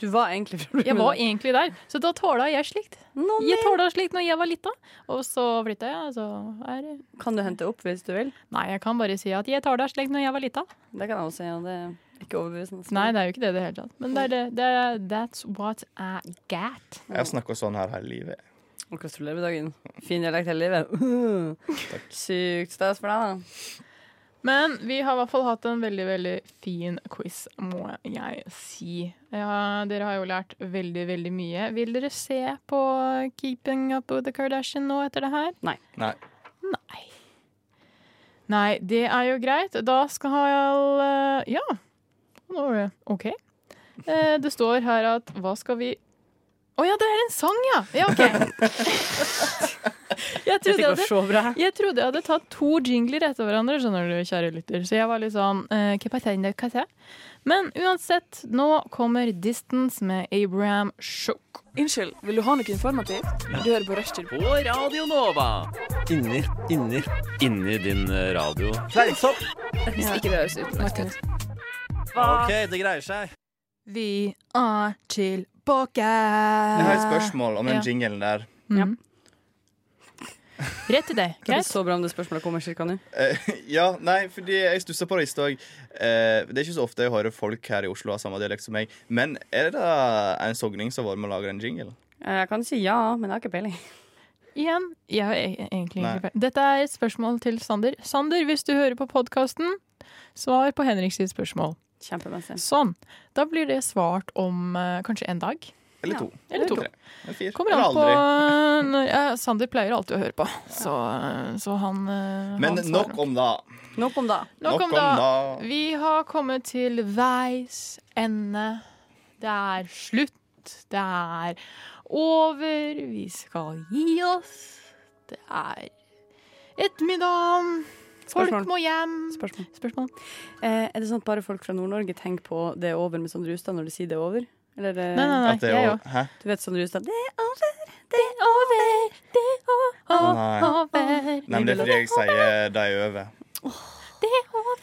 Du var egentlig fra
Jeg var egentlig der, så da tåla jeg slikt.
Nå,
Jeg tåla slikt når jeg var lita, og så flytta jeg. Så er
Kan du hente opp hvis du vil?
Nei, jeg kan bare si at jeg tåla slikt når jeg var lita.
Det kan jeg også si, ja. det er ikke overbevisende.
Nei, det er jo ikke det i det hele tatt. Men det er det. det er, that's what I got.
Jeg har snakka sånn her hele livet.
Og gratulerer med dagen. Fin dialekt hele livet. Sykt stas for deg, da.
Men vi har i hvert fall hatt en veldig veldig fin quiz, må jeg si. Ja, dere har jo lært veldig, veldig mye. Vil dere se på Keeping Up With The Kardashian nå etter det her?
Nei.
Nei.
Nei. Nei, det er jo greit. Da skal jeg Ja. Nå var det OK. Eh, Det står her at hva skal vi Å ja, det er en sang, ja! Ja, OK. Jeg trodde jeg hadde jeg trodde jeg hadde tatt to jingler etter hverandre, skjønner du, kjære lytter. Så jeg var litt sånn eh? Men uansett, nå kommer Distance med Abraham Shook.
Unnskyld, vil du ha noe informativt? Du hører på Rushtid.
På Radio Nova. Inni, inni, inni din eh, radio.
Fleinsopp!
Hvis ikke det høres ut.
OK, det greier seg.
Vi er tilbake.
Jeg har et spørsmål om den
Ja.
jingelen der.
Mm. Rett til deg.
Det er
Greit?
så bra om det spørsmålet kommer cirka nå.
Eh, ja, nei, fordi jeg stussa på det i stad. Eh, det er ikke så ofte jeg hører folk her i Oslo ha samme dialekt som meg. Men er det da en sogning som har vært med å lage en jingle?
Jeg kan si ja, men jeg har ikke peiling.
Igjen, jeg har e- egentlig
Nei.
ikke peiling. Dette er et spørsmål til Sander. Sander, hvis du hører på podkasten, svar på Henriks sitt spørsmål.
Kjempemessig.
Sånn. Da blir det svart om eh, kanskje en dag.
Eller
Ja.
to?
Eller to.
Tre? Eller fire?
Kommer
Eller
an på
aldri?
når, ja, Sander pleier alltid å høre på, så, så han eh,
Men
han svarer.
nok om da.
Nok om da.
Nok om da. Vi har kommet til veis ende. Det er slutt. Det er over. Vi skal gi oss. Det er ettermiddag. Folk må hjem.
Spørsmål.
Spørsmål?
Eh, er det sånn at bare folk fra Nord-Norge tenker på det er over med Sondre Justad når de sier det er over? Eller eh,
Nei, nei, nei.
Det er
jeg òg.
Du vet Sondre Justad? Det er over.
Det er over, det er over.
Nei, men det er fordi jeg sier de er over.
Det er over,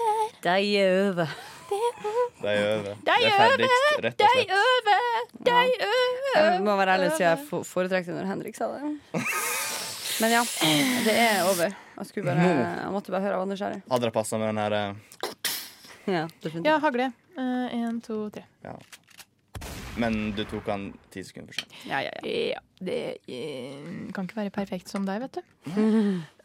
De er over.
De er over.
De er
og
de
slett.
er over, de er over.
Jeg må være ærlig og si jeg foretrekker det når Henrik sa det. Men ja, det er over. Jeg, bare, jeg måtte bare høre av Anders Kjære.
Hadde det passa med den her eh,
Ja, definitivt.
Ja, hagle. Én, to, tre.
Men du tok han ti sekunder for sent.
Ja, ja, ja.
Ja, det eh, kan ikke være perfekt som deg, vet du.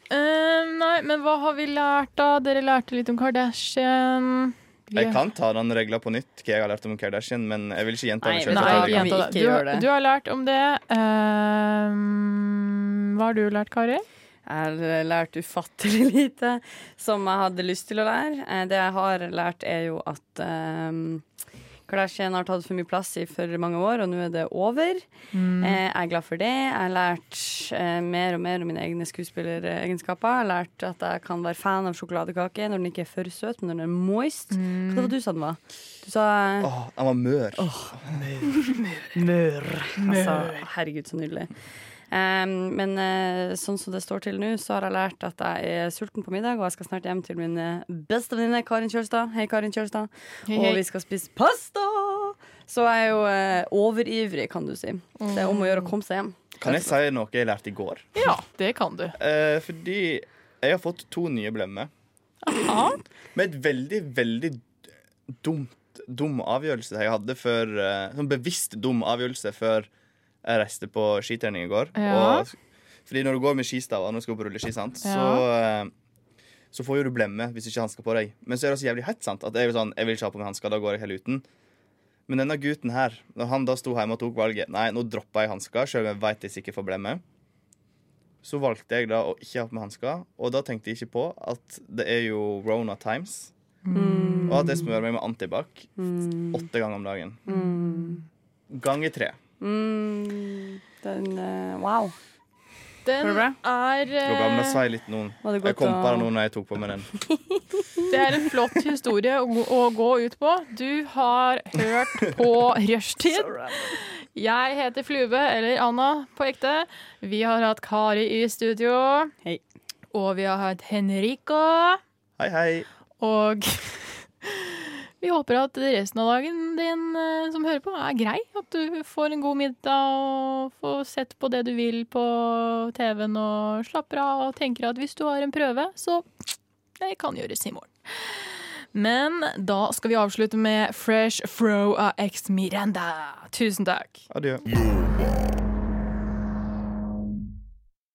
Uh, nei, men hva har vi lært, da? Dere lærte litt om Kardashian. Vi-
Jeg kan ta den regla på nytt, hva jeg har lært om Kardashian, men jeg vil ikke gjenta
Nei,
sjøl.
Nei,
vi ikke
det. Du,
det?
du har lært om det. Eh, hva har du lært, Kari?
Jeg har lært ufattelig lite som jeg hadde lyst til å lære. Eh, Det jeg har lært, er jo at um, Kardashian har tatt for mye plass i for mange år, og nå er det over.
Mm.
Eh, jeg er glad for det. Jeg har lært eh, mer og mer om mine egne skuespilleregenskaper. Jeg har lært at jeg kan være fan av sjokoladekake når den ikke er for søt, men når den er moist. Hva var det du sa den var? Du sa
Åh, den var mør.
Mør. Altså, herregud, så nydelig. Um, men eh, sånn som det står til nå, så har jeg lært at jeg er sulten på middag, og jeg skal snart hjem til min eh, beste venninne Karin Kjølstad. Hei, Karin Kjølstad.
Hei,
Og vi skal spise pasta! Så jeg er jo eh, overivrig, kan du si. Det er om å gjøre å komme seg hjem.
Kan jeg si noe jeg lærte i går?
Ja, det kan du.
Eh, fordi jeg har fått to nye blemmer. Med et veldig, veldig dumt, dum avgjørelse jeg hadde før Sånn bevisst dum avgjørelse før jeg reiste på skitrening i går.
Ja.
Og, fordi når du går med skistaver når du skal på rulleski, sant,
Ja.
så så får jo du blemme hvis du ikke hansker på deg. Men så er det så jævlig hett. sant? At jeg, sånn, jeg vil ikke ha på meg hansker, da går jeg helt uten. Men denne gutten her, når han da sto hjemme og tok valget Nei, nå dropper jeg hansker, selv om jeg vet jeg sikkert får blemme. Så valgte jeg da å ikke ha på meg hansker, og da tenkte jeg ikke på at det er jo Rona Times.
Mm.
Og at jeg smører meg med antibac
Mm.
åtte ganger om dagen.
Mm.
Ganger tre.
Mm. Den uh, Wow.
Den er
uh, går bra, men jeg litt noen. Jeg kom
bare
på det nå når jeg tok på meg den.
Det er en flott historie å, gå- å gå ut på. Du har hørt på Rushtid. Jeg heter Flube, eller Anna på ekte. Vi har hatt Kari i studio.
Hei.
Og vi har hatt Henrico.
Hei, hei.
Og vi håper at resten av dagen din eh, som hører på, er grei. At du får en god middag og får sett på det du vil på TV-en og slapper av og tenker at hvis du har en prøve, så det kan gjøres i morgen. Men da skal vi avslutte med Fresh Fro av X Miranda. Tusen takk.
Adjø.